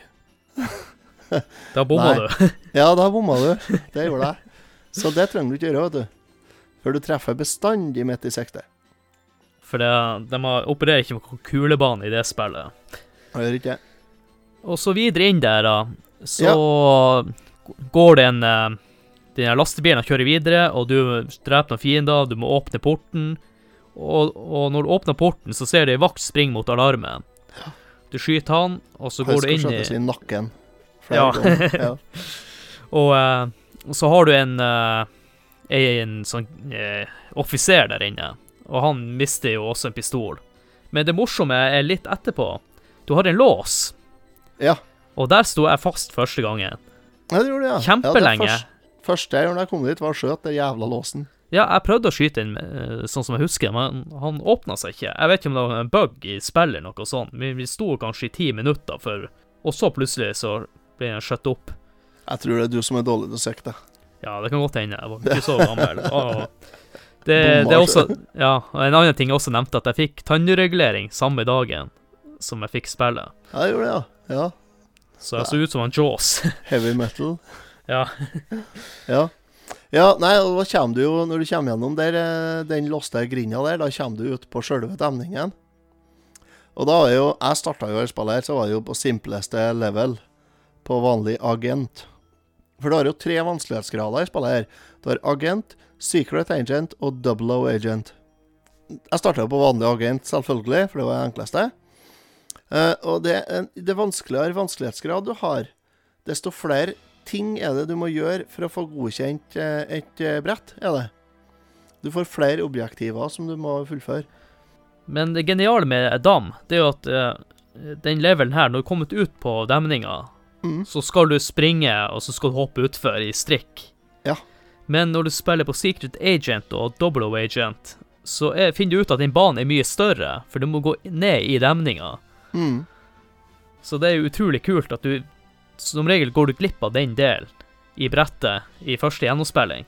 Da bomma du. (laughs) Ja, da bomma du. Det gjorde jeg. Så det trenger du ikke gjøre, vet du. For du treffer bestandig midt i sikte. For det, de opererer ikke med kulebane i det spillet. Jeg gjør ikke. Og så videre inn der, da, så går det en eh, Den lastebilen kjører videre, og du dreper noen fiender, du må åpne porten. Og, og når du åpner porten, så ser du ei vakt springe mot alarmen. Du skyter han, og så går du inn i i nakken. Ja. (laughs) ja. Og uh, så har du en uh, en sånn uh, offiser der inne, og han mister jo også en pistol. Men det morsomme er litt etterpå. Du har en lås, ja. og der sto jeg fast første gangen. Ja, det gjorde det, ja. Kjempelenge. Ja, det første, første jeg gjorde da jeg kom dit, var å skjøte den jævla låsen. Ja, jeg prøvde å skyte den eh, sånn som jeg husker, men han åpna seg ikke. Jeg vet ikke om det var en bug i spillet eller noe sånt. Vi, vi sto kanskje i ti minutter før, og så plutselig så ble den skjøtt opp. Jeg tror det er du som er dårlig til å sikte. Ja, det kan godt hende. Jeg var ikke så gammel. Og (laughs) det, det er også Ja, og en annen ting jeg også nevnte, at jeg fikk tannregulering samme dagen som jeg fikk spillet. Ja, det gjorde det, ja. ja. Så jeg så ut som en Jaws. Heavy metal. (laughs) ja. Ja. Ja, nei, og da kommer du jo, når du kommer gjennom der, eh, den låste grinda der, da kommer du ut på sjølve demningen. Og da er jo Jeg starta jo i spille her, så var jeg jo på simpleste level. På vanlig agent. For du har jo tre vanskelighetsgrader i spillet her. Du har agent, secret agent og double O agent. Jeg starta jo på vanlig agent, selvfølgelig, for det var det enkleste. Uh, og det, det vanskeligere vanskelighetsgrad du har, desto flere ting er det du må gjøre for å få godkjent eh, et eh, brett, er det. Du får flere objektiver som du må fullføre. Men det geniale med Dam, det er jo at eh, den levelen her, når du kommer ut på demninga, Mm. så skal du springe, og så skal du hoppe utfor i strikk. Ja. Men når du spiller på Secret Agent og Double O Agent, så er, finner du ut at den banen er mye større, for du må gå ned i demninga. Mm. Så det er jo utrolig kult at du Som regel går du glipp av den delen i brettet i første gjennomspilling.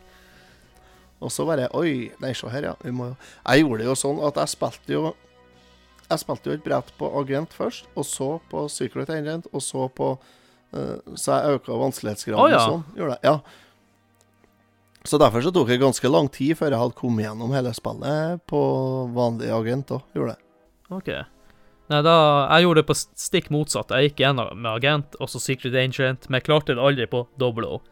Og så bare Oi, nei, se her, ja. Jeg gjorde det jo sånn at jeg spilte jo Jeg spilte jo et brett på Agent først, og så på Secret Agent, og så på uh, Så jeg øka vanskelighetsgraden oh, ja. og sånn. Gjorde jeg. Ja. Så derfor så tok det ganske lang tid før jeg hadde kommet gjennom hele spillet på vanlig agent òg. Gjorde det. OK. Nei, da Jeg gjorde det på stikk motsatt. Jeg gikk gjennom med Agent og så Secret Agent, men jeg klarte det aldri på Double O.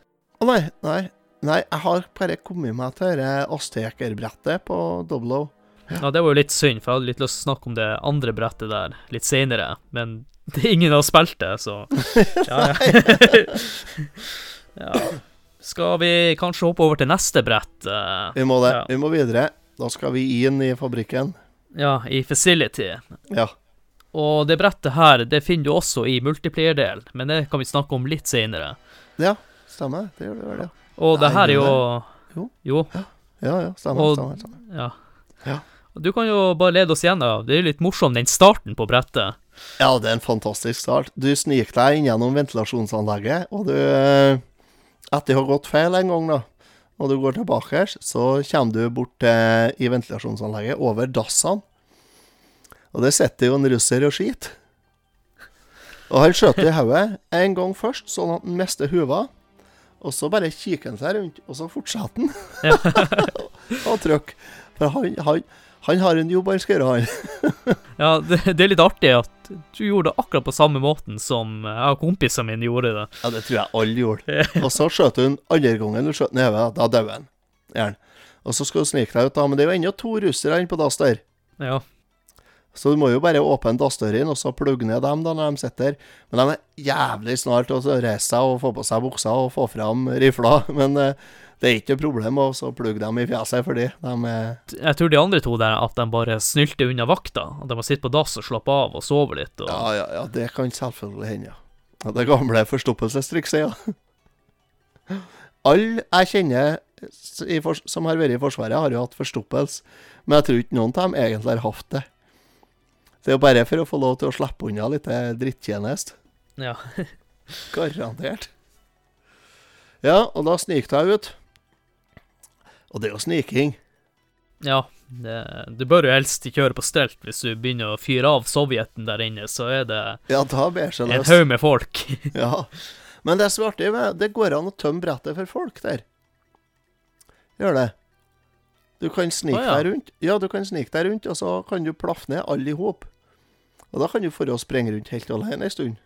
Å nei, nei. Nei, jeg har bare kommet meg til dette Asteker-brettet på Double O. Ja, det var jo litt synd, for jeg hadde litt lyst til å snakke om det andre brettet der litt seinere, men (laughs) det er ingen har spilt det, så (laughs) ja, ja. ja. Skal vi kanskje hoppe over til neste brett? eh, Vi må det. Ja. Vi må videre. Da skal vi inn i fabrikken. ja, i Facility. Ja. Og det brettet her, det finner du også i multiplier-delen, men det kan vi snakke om litt seinere. Ja, stemmer. Det gjør det. vel, ja. Og det her er jo Jo. Jo, Ja, ja, stemmer. Og- stemmer, stemmer. ja. Ja. Du kan jo bare lede oss gjennom. Det er litt morsom, den starten på brettet. Ja, det er en fantastisk start. Du sniker deg inn gjennom ventilasjonsanlegget, og du eh, Etter å ha gått feil en gang, da, og du går tilbake, så kommer du bort til, i ventilasjonsanlegget over dassene. Og der sitter jo en russer og skiter. Og han skjøt i hodet en gang først, sånn at han mister huva. Og så bare kikker han seg rundt, og så fortsetter han. (laughs) og trykker. For han, han, han har en jobb han skal gjøre, han. (laughs) Ja, det, det er litt artig at du gjorde det akkurat på samme måten som jeg og kompisene mine gjorde det. Ja, det tror jeg alle gjorde. (laughs) Og så skjøt hun andre gangen du skjøt i hodet, da. Gjør han. Og så skal du snike deg ut, da. Men det er jo ennå to russere inne på dass der. Ja. Så du må jo bare åpne dassdørene og så plugge ned dem da når de sitter. Men de er jævlig snart til å reise seg og få på seg buksa og få fram rifla. (laughs) Men eh, det er ikke noe problem å så plugge dem i fjeset, fordi de er Jeg tror de andre to der, at de bare snylter unna vakta. At de må sitte på dass og slappe av og sove litt. Og... Ja, ja, ja, det kan selvfølgelig hende, ja. Det gamle forstoppelsestrikset, ja. Alle jeg kjenner som har vært i Forsvaret, har jo hatt forstoppelse. Men jeg tror ikke noen av dem egentlig har hatt det. Det er jo bare for å få lov til å slippe unna litt drittjeneste. Ja. (laughs) Garantert. Ja, og da sniker jeg ut. Og det er jo sniking. ja det, du bør jo helst ikke kjøre på stelt hvis du begynner å fyre av Sovjeten der inne, så er det Ja, en haug med folk. (laughs) Ja. Men det som er artig, det går an å tømme brettet for folk der. Gjør det. Du kan snike ah, ja. deg rundt, Ja, du kan snike deg rundt, og så kan du plaffe ned alle i hop. Og da kan du få å sprenge rundt helt alene en stund.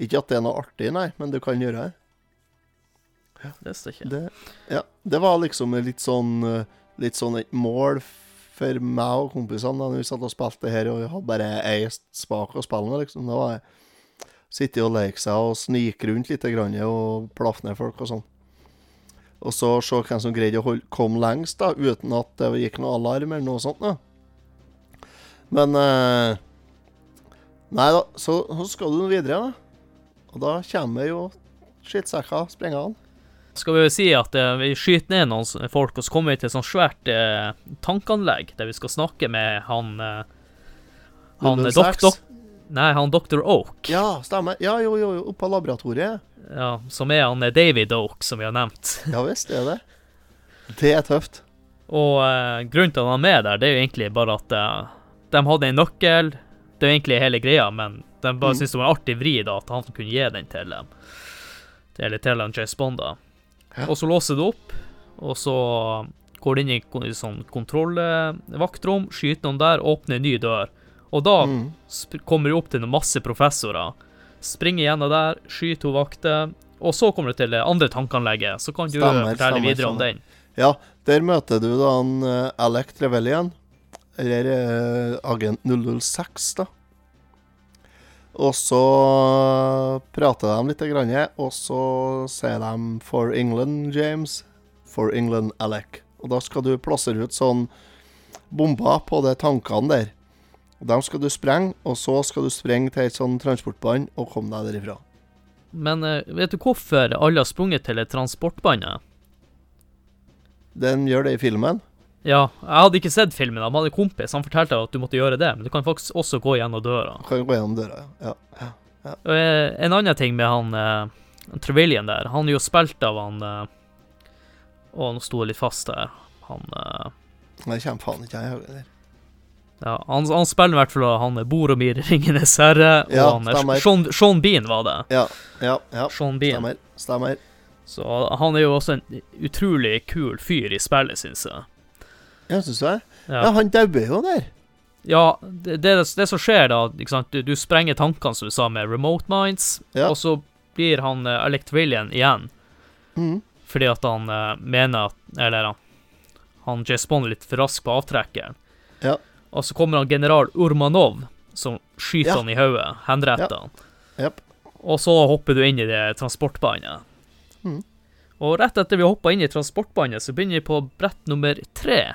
Ikke at det er noe artig, nei, men du kan gjøre det. Ja. Det står ikke. Det, ja, det var liksom litt sånn Litt sånn et mål for meg og kompisene da vi satt og spilte her, og vi hadde bare ei spak å spille med, liksom. Da var det sitte og leke seg og snike rundt litt grann, og plaffe ned folk og sånn. Og så se hvem som greide å holde, komme lengst, da, uten at det gikk noe alarm eller noe sånt. da. Men eh, Nei da, så, så skal du videre, da. Og da kommer jo skittsekker sprengende. Skal vi jo si at eh, vi skyter ned noen folk, og så kommer vi til et sånt svært eh, tankanlegg der vi skal snakke med han eh, Han 006. dok, dok, Nei, han Dr. Oak. Ja, stemmer. Ja, jo, jo, jo. Oppe på laboratoriet. Ja, som er han eh, David Oak, som vi har nevnt. Ja visst, det er det. Det er tøft. Og eh, grunnen til at han er med der, det er jo egentlig bare at eh, de hadde en nøkkel. Det er jo egentlig hele greia, men de bare Mm. syntes det var en artig vri da, at han kunne gi den til dem. Eller til han James Bond, da. Ja. Og så låser du opp, og så går du inn i sånn kontrollvaktrom, skyter noen der, åpner en ny dør. Og da Mm. kommer du opp til noen masse professorer. Springer gjennom der, skyter to vakter, og så kommer du til det andre tankanlegget. Så kan du Stemmer, fortelle stemmer, videre om den. Ja, der møter du da han uh, Alec Trevelyan, eller eh, agent 006, da. Og så prater de litt, grann, og så sier de 'For England, James'. 'For England, Alec'. Og da skal du plassere ut sånn bomber på de tankene der. Og Dem skal du sprenge, og så skal du sprenge til et sånn transportbånd og komme deg derifra. Men eh, vet du hvorfor alle har sprunget til et transportbånd? Den gjør det i filmen. Ja, jeg hadde ikke sett filmen. Han hadde en kompis, han fortalte at du måtte gjøre det, men du kan faktisk også gå gjennom døra. Kan gå gjennom døra, ja. ja. Og eh, en annen ting med han eh, Trevelyan der, han er jo spilt av han eh, Å, nå sto jeg litt fast her. Han eh, Det kommer faen ikke jeg i der. Ja, han, han spiller i hvert fall han Boromir i Ringenes herre, og Ja, han er stemmer. Sean, Sean Bean var det. Ja, ja, ja. Sean Bean. Stemmer. Stemmer. Så han er jo også en utrolig kul fyr i spillet, syns jeg. Ja, syns du det? Ja, Ja, han dauer jo der. ja det, det, det som skjer da? Du, du sprenger tankene, som du sa, med remote minds, Ja. og så blir han uh, Electrillian igjen, Mm. fordi at han uh, mener at Eller han, han James Bond er litt for rask på avtrekkeren. Ja. Og så kommer han general Urmanov, som skyter Ja. han i hodet, henretter han. Yep. Og så hopper du inn i det transportbåndet. Mm. Og rett etter vi hoppa inn i transportbåndet, så begynner vi på brett nummer tre.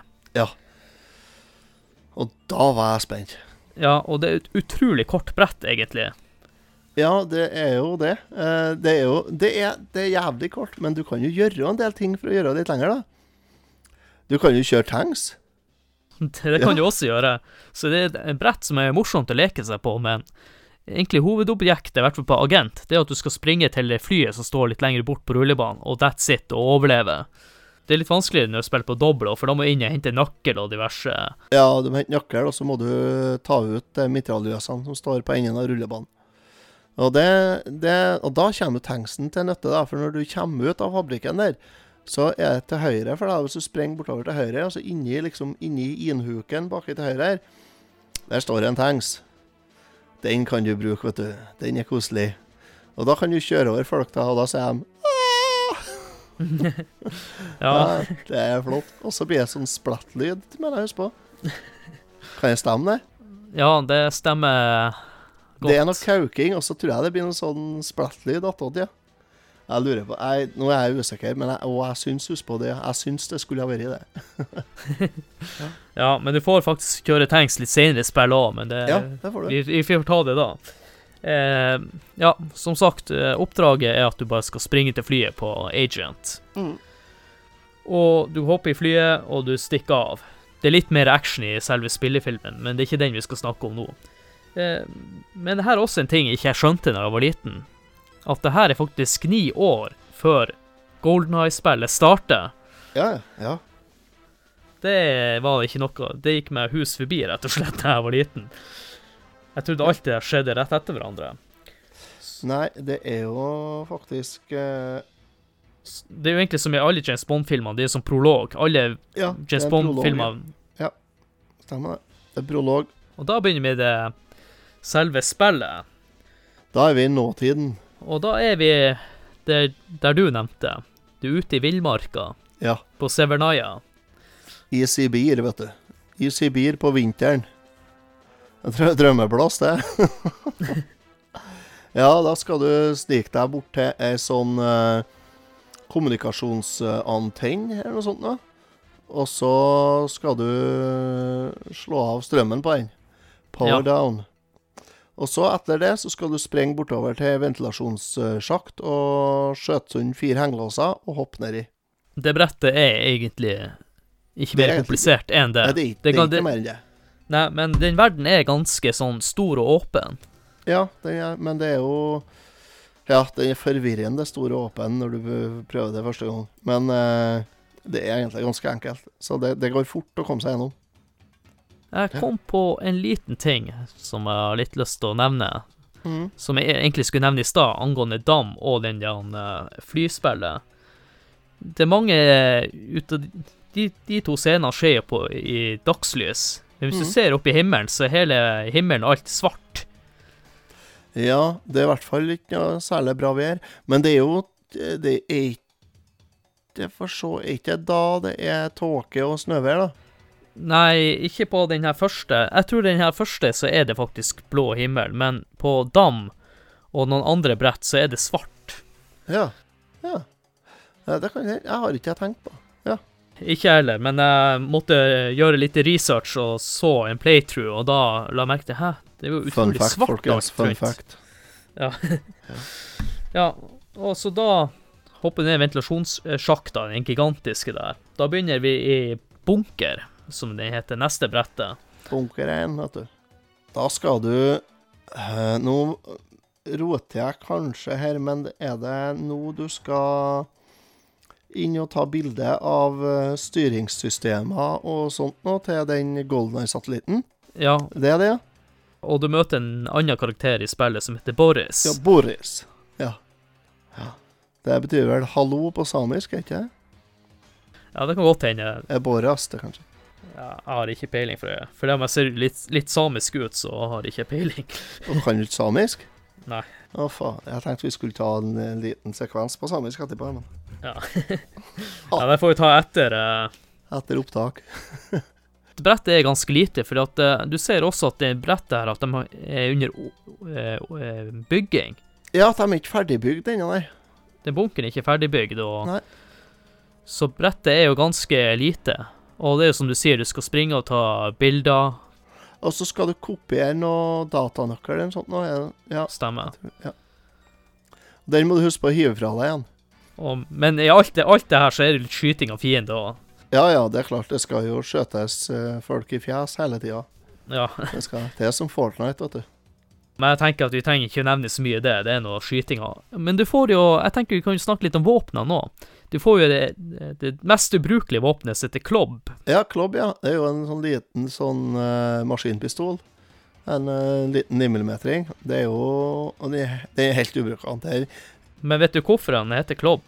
Og da var jeg spent. Ja, og det er et utrolig kort brett, egentlig. Ja, det er jo det. Eh, Det er jo det er, det er jævlig kort, men du kan jo gjøre en del ting for å gjøre det litt lenger, da. Du kan jo kjøre tanks. (laughs) Det kan Ja. du også gjøre. Så det er et brett som er morsomt å leke seg på, men egentlig hovedobjektet, i hvert fall på agent, det er at du skal springe til flyet som står litt lenger bort på rullebanen, og that's it, og overleve. Det er litt vanskeligere når du spiller på doble, for da må du inn og hente nøkkel og diverse Ja, du må hente nøkkel, og så må du ta ut mitraljøsene som står på enden av rullebanen. Og, det, det, og da kommer tanksen til nytte, da, for når du kommer ut av fabrikken der, så er det til høyre for deg. Hvis du sprenger bortover til høyre, altså inni, liksom, inni innhuken baki til høyre her, der står det en tanks. Den kan du bruke, vet du. Den er koselig. Og da kan du kjøre over folk, da, og da sier de (laughs) Ja, Ja, det er flott. Og så blir det sånn splatt-lyd, mener jeg husker på. Kan jeg stemme det? ja det stemmer godt. Det er noe kauking, og så tror jeg det blir noe sånn splatt-lyd attåt, ja. Jeg lurer på jeg, Nå er jeg usikker, men jeg, og jeg syns husk på det. Jeg syns det skulle ha vært det. (laughs) Ja, men du får faktisk kjøre tanks litt senere i spillet òg, men det Ja, det får du. Vi, vi får ta det da. Eh, ja, som sagt, eh, oppdraget er at du bare skal springe til flyet på Agent. Mm. Og du hopper i flyet, og du stikker av. Det er litt mer action i selve spillefilmen, men det er ikke den vi skal snakke om nå. Eh, men det her er også en ting jeg ikke skjønte da jeg var liten. At det her er faktisk ni år før Golden Eye-spillet starter. Ja, ja. Det var ikke noe Det gikk meg hus forbi, rett og slett, da jeg var liten. Jeg trodde alt det skjedde rett etter hverandre. Nei, det er jo faktisk uh... Det er jo egentlig som i alle James Bond-filmene, det er som prolog. Alle Ja, James Bond-filmer. ja. Stemmer det. Det er prolog. Og da begynner vi med det selve spillet. Da er vi i nåtiden. Og da er vi der, der du nevnte. Du er ute i villmarka, Ja. på Severnaya. I Sibir, vet du. I Sibir på vinteren. Drømmeplass, det. (laughs) ja, da skal du snike deg bort til ei sånn eh, kommunikasjonsantenne eller noe sånt. Da. Og så skal du slå av strømmen på den. Power Ja. down. Og så etter det så skal du sprenge bortover til ventilasjonssjakt og skjøte sund fire hengelåser og hoppe nedi. Det brettet er egentlig ikke er mer komplisert enn det. Det er ikke det det er kan- ikke det- mer enn det. Nei, men den verden er ganske sånn stor og åpen. Ja, er, men det er jo Ja, den er forvirrende stor og åpen når du prøver det første gang. Men eh, det er egentlig ganske enkelt. Så det, det går fort å komme seg gjennom. Jeg kom på en liten ting som jeg har litt lyst til å nevne. Mm. Som jeg egentlig skulle nevne i stad, angående Dam og den der eh, flyspillet. Det er mange ut av de, de to scenene skjer på i dagslys. Men hvis du Mhm. ser opp i himmelen, så er hele himmelen alt svart. Ja, det er i hvert fall ikke noe særlig bra vær. Men det er jo Det er ikke For så er ikke da det er tåke og snøvær, da. Nei, ikke på den her første. Jeg tror den her første så er det faktisk blå himmel, men på Dam og noen andre brett så er det svart. Ja. Ja. ja det kan jeg Jeg har ikke jeg tenkt på. Ikke jeg heller, men jeg måtte gjøre litt research og så en playthrough, og da la jeg merke til Hæ, det er jo utrolig fact, svart folkens. Fun fact. Ja. (laughs) ja, og så da hopper ned ventilasjonssjakta, den gigantiske der. Da begynner vi i bunker, som det heter, neste brettet. Bunker 1, vet du. Da skal du eh, Nå roter jeg kanskje her, men er det nå du skal inn og ta bilde av eh, styringssystemer og sånt noe til den Golden Eye-satellitten? Ja, Det er det, og du møter en annen karakter i spillet som heter Boris. Ja, Boris. Ja. ja. Det betyr vel 'hallo' på samisk, er ikke det? Ja, det kan godt hende. Er Boras det, kanskje? Ja, jeg har ikke peiling for det. For om jeg ser litt, litt samisk ut, så har jeg ikke peiling. (laughs) Og kan du ikke samisk? Nei. Å, faen. Jeg tenkte vi skulle ta en, eh, liten sekvens på samisk etterpå, men Ja. (laughs) ja, det får vi ta etter. eh. etter opptak. (laughs) Brettet er ganske lite, for at, eh, du ser også at det brettet her at de er under eh, bygging. Ja, de er ikke ferdigbygd ennå, nei. Den bunkeren er ikke ferdigbygd, og Nei. så brettet er jo ganske lite. Og det er jo som du sier, du skal springe og ta bilder. Og så skal du kopiere noe datanøkkel eller noe sånt. Nå, det- ja, Stemmer. ja. Den må du huske på å hive fra deg igjen. Og, men i alt det, alt det her så er det litt skyting av fiender òg. Ja ja, det er klart. Det skal jo skjøtes eh, folk i fjes hele tida. Ja. Det, skal- det er som Fortnite, vet du. Men jeg tenker at vi trenger ikke nevne så mye det. Det er noe skytinger. Men du får jo Jeg tenker vi kan jo snakke litt om våpnene nå. Du får jo det, det mest ubrukelige våpenet som heter klobb. Ja, Klobb, ja. Det er jo en sånn liten sånn uh, maskinpistol. En uh, liten 9mm-ring. Det er jo det det er helt ubrukelig. Det er Men vet du hvorfor den heter klobb?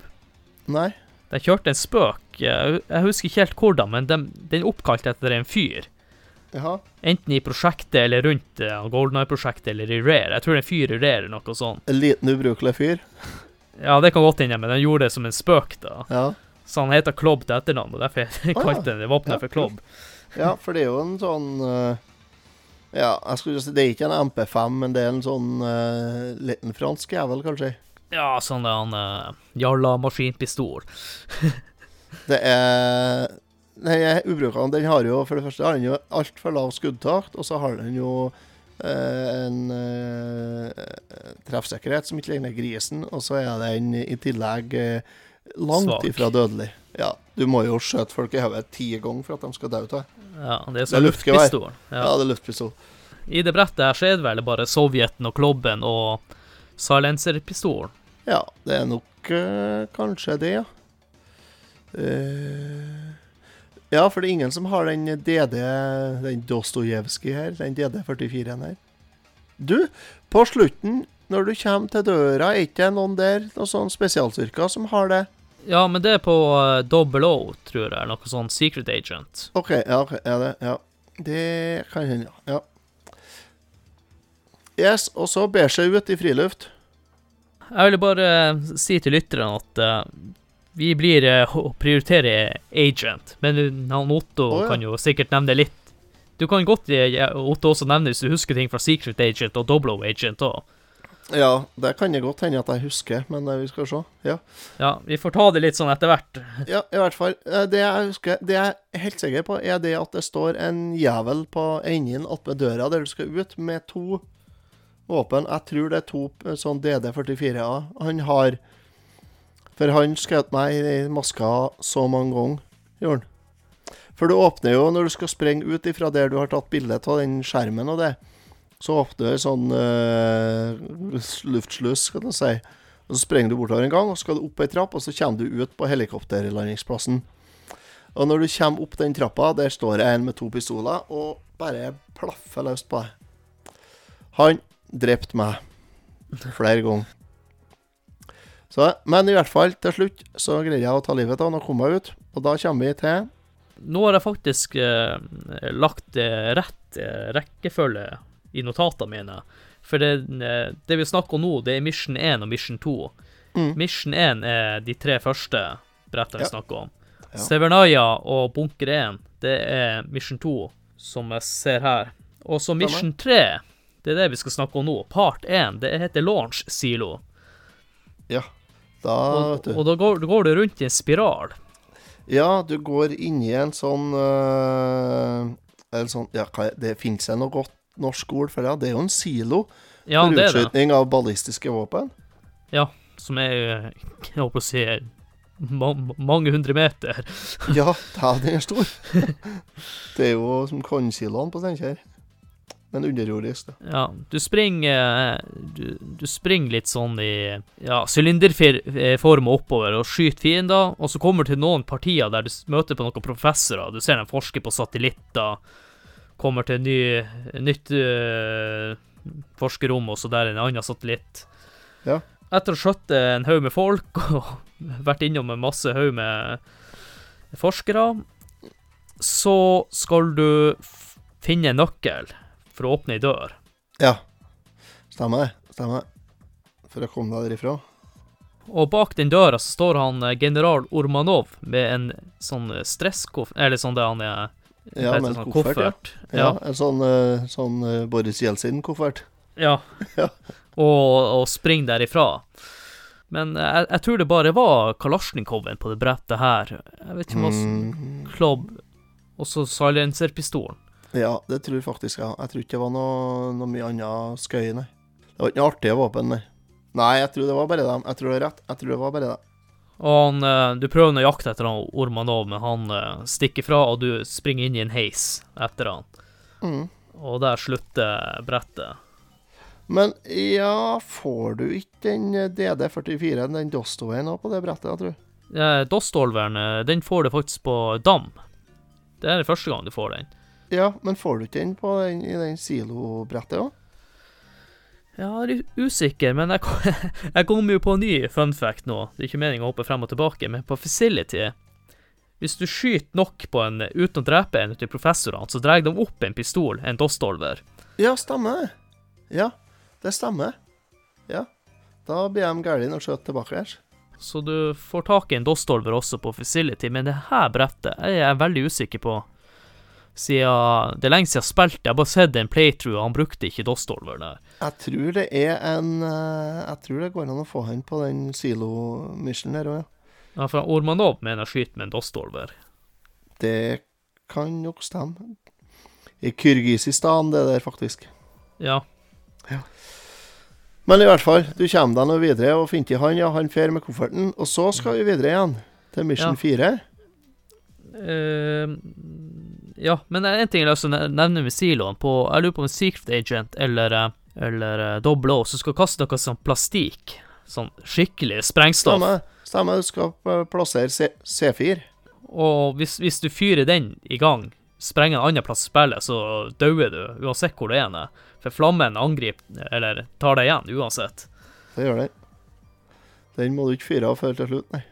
Nei. De kjørte en spøk. Jeg, jeg husker ikke helt hvordan, men den, den oppkalte oppkalt etter en fyr. Jaha. Enten i prosjektet eller rundt uh, Golden Eye-prosjektet eller i Rare. Jeg tror det er en fyr i Rare eller noe sånt. En liten ubrukelig fyr. Ja, det kan godt hende, men den gjorde det som en spøk, da. Ja. Så han heter Klobb til etternavn, og derfor (laughs) ja. kalte han det våpenet Ja, for Klobb. ja, for det er jo en sånn uh, Ja, jeg skulle si det er ikke en MP5, men det er en sånn uh, liten fransk jævel, kanskje. Ja, sånn er han uh, Jarla maskinpistol. (laughs) Det er Den er ubrukelig. Den har jo for det første har den jo altfor lav skuddtakt, og så har den jo eh, en eh, treffsikkerhet som ikke ligner grisen, og så er den i tillegg eh, langt Svak. ifra dødelig. Ja, du må jo skjøte folk i hodet ti ganger for at de skal dø av det. Ja, det er Det sånn er luftpistol. Ja. Ja. det er luftpistol. I det brettet her så er det vel bare Sovjeten og Klobben og silencerpistolen. Ja, det er nok uh, kanskje det, ja. Uh, ja, for det er ingen som har den DD, den Dostojevskij her, den DD44-en her. Du, på slutten, når du kommer til døra, er ikke det noen der, noen sånn spesialstyrker som har det? Ja, men det er på uh, Double O, tror jeg. Noe sånn Secret Agent. OK, ja, okay, er det, ja. Det kan hende, ja. Yes, og så ber seg ut i friluft. Jeg ville bare eh, si til lytterne at eh, vi blir eh, å prioritere Agent, men han Otto oh, ja. kan jo sikkert nevne litt. Du kan godt, Otto, også nevne hvis du husker ting fra Secret Agent og Double Agent òg. Ja, det kan det godt hende at jeg husker, men vi skal se. Ja. Ja, vi får ta det litt sånn etter hvert. (laughs) Ja, i hvert fall. Det jeg husker, det jeg er helt sikker på, er det at det står en jævel på enden attmed døra der du skal ut, med to våpen. Jeg tror det er to eh, sånn DD44-er han har. For han skjøt meg i maska så mange ganger, gjorde han. For du åpner jo når du skal sprenge ut ifra der du har tatt bilde av den skjermen og det. Så åpner du sånn uh, luftsluss, skal du si. Og Så sprenger du bortover en gang, og så skal du opp ei trapp, og så kommer du ut på helikopterlandingsplassen. Og når du kommer opp den trappa, der står det en med to pistoler og bare plaffer løst på deg. Han drepte meg flere ganger. Så, men i hvert fall, til slutt så greide jeg å ta livet av han og komme meg ut. Og da kommer vi til Nå har jeg faktisk eh, lagt eh, rett eh, rekkefølge i notatene mine. For det, eh, det vi snakker om nå, det er Mission 1 og Mission 2. mm, Mission 1 er de tre første brettene vi Ja. snakker om. Ja. Severnaya og Bunker 1, det er Mission 2, som jeg ser her. Og så Mission 3, det er det vi skal snakke om nå. Part 1, det heter Launch Silo. Ja. Da, Og, vet du. og da går, går du rundt i en spiral. Ja, du går inn i en sånn øh, Eller sånn Ja, det fins det noe godt norsk ord for det? Det er jo en silo Ja, for utskyting av ballistiske våpen. Ja, som er jeg håper å si ma mange hundre meter. Ja, (laughs) den er stor. det er jo som kornsiloene på Steinkjer. Men underjordisk, da. Ja, du springer du, du springer litt sånn i ja, sylinderform oppover og skyter fiender, og så kommer du til noen partier der du møter på noen professorer. Du ser dem forsker på satellitter, kommer til ny, nytt øh, forskerrom, og så der er en annen satellitt. Ja. Etter å ha skjøtt en haug med folk (laughs) og vært innom en masse haug med forskere, så skal du finne en nøkkel for å åpne ei dør. Ja. Stemmer det. Stemmer det. For å komme deg derifra. Og bak den døra så står han eh, general Ormanov med en sånn stresskoff... Eller sånn det han er Ja, med en sånn koffert, ja. ja. En sånn, uh, sånn Boris Jeltsin-koffert. Ja. (laughs) ja. Og, og springer derifra. Men jeg, jeg, tror det bare var Kalasjnikoven på det brettet her. Jeg vet ikke om mm. Klobb Og så silencerpistolen. Ja, det tror jeg faktisk jeg. Jeg tror ikke det var noe, noe mye annet skøy, nei. Det var ikke noe artige våpen, nei. Nei, jeg tror det var bare dem. Jeg tror det er rett. Jeg tror det var bare dem. Og han, eh, Du prøver å jakte etter han Ormanov, men han uh, stikker fra, og du springer inn i en heis etter han. Mm. Og der slutter brettet. Men ja, får du ikke den eh, DD44, den Dostoveien, på det brettet, jeg tror? Ja, Dostolveren, den får du faktisk på Dam. Det er det første gang du får den. Ja, men får du ikke den på den, i den silobrettet òg? Jeg er usikker, men jeg, (laughs) jeg kom jo på en ny fun fact nå. Det er ikke meningen å hoppe frem og tilbake, men på Facility Hvis du skyter nok på en uten å drepe en av professorene, så drar de opp en pistol, en Dostolver. Ja, stemmer. Ja, det stemmer. Ja. Da blir de gærne og skjøter tilbake her. Så du får tak i en Dostolver også på Facility, men det her brettet er jeg veldig usikker på siden Det er lenge siden jeg har spilt. Jeg har bare sett en playthrough, han brukte ikke Dostolver der. Jeg tror det er en eh, Jeg tror det går an å få han på den silo-missionen der òg, ja. Ja, for Ormanov mener jeg skyter med en Dostolver. Det kan nok stemme. I Kyrgyzstan, det der, faktisk. Ja. ja. Men i hvert fall, du kommer deg nå videre og finner til han, ja, han drar med kofferten. Og så skal vi videre igjen, til Mission ja. 4. Uh, ja, men en ting jeg vil nevne med siloen på Jeg lurer på om Secret Agent eller, eh, eller uh, Double O som skal kaste noe sånn plastikk. Sånn skikkelig sprengstoff. Stemmer. Stemmer. Du skal plassere C C4. Og hvis, hvis, du fyrer den i gang, sprenger en annen plass i spillet, så dauer du uansett hvor du er. For flammen angriper, eller tar deg igjen uansett. Det gjør den. Den må du ikke fyre av før til slutt, nei.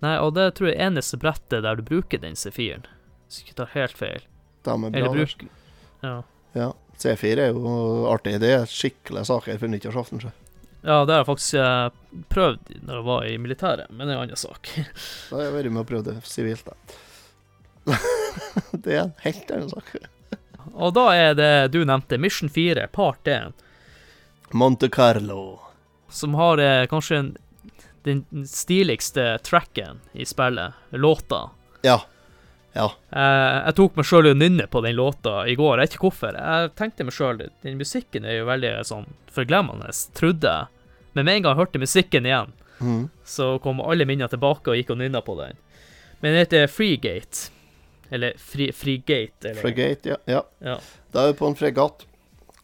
Nei, og det tror jeg er eneste brettet der du bruker den C4-en. Hvis jeg ikke tar helt feil. De er bra. Bruk... Ja. ja. C4 er jo artig. Det er skikkelige saker for nyttårsaften. Ja, det har jeg faktisk uh, prøvd når jeg var i militæret, men det er en annen sak. (laughs) da har jeg vært med og prøvd det sivilt, da. (laughs) det er en helt annen sak. og da er det du nevnte, Mission 4, part 1. Monte Carlo. Som har eh, kanskje en den stiligste tracken i spillet, låta. Ja. Ja. Jeg, jeg tok meg sjøl i å nynne på den låta i går. Jeg vet ikke hvorfor. Jeg tenkte meg sjøl Den musikken er jo veldig sånn forglemmende, trodde jeg. Men med en gang jeg hørte musikken igjen, mm. så kom alle minner tilbake og gikk og nynna på den. Men den heter Freegate. Eller fri, Freegate. Eller? Freegate, ja. ja. ja. Da er vi på en fregatt.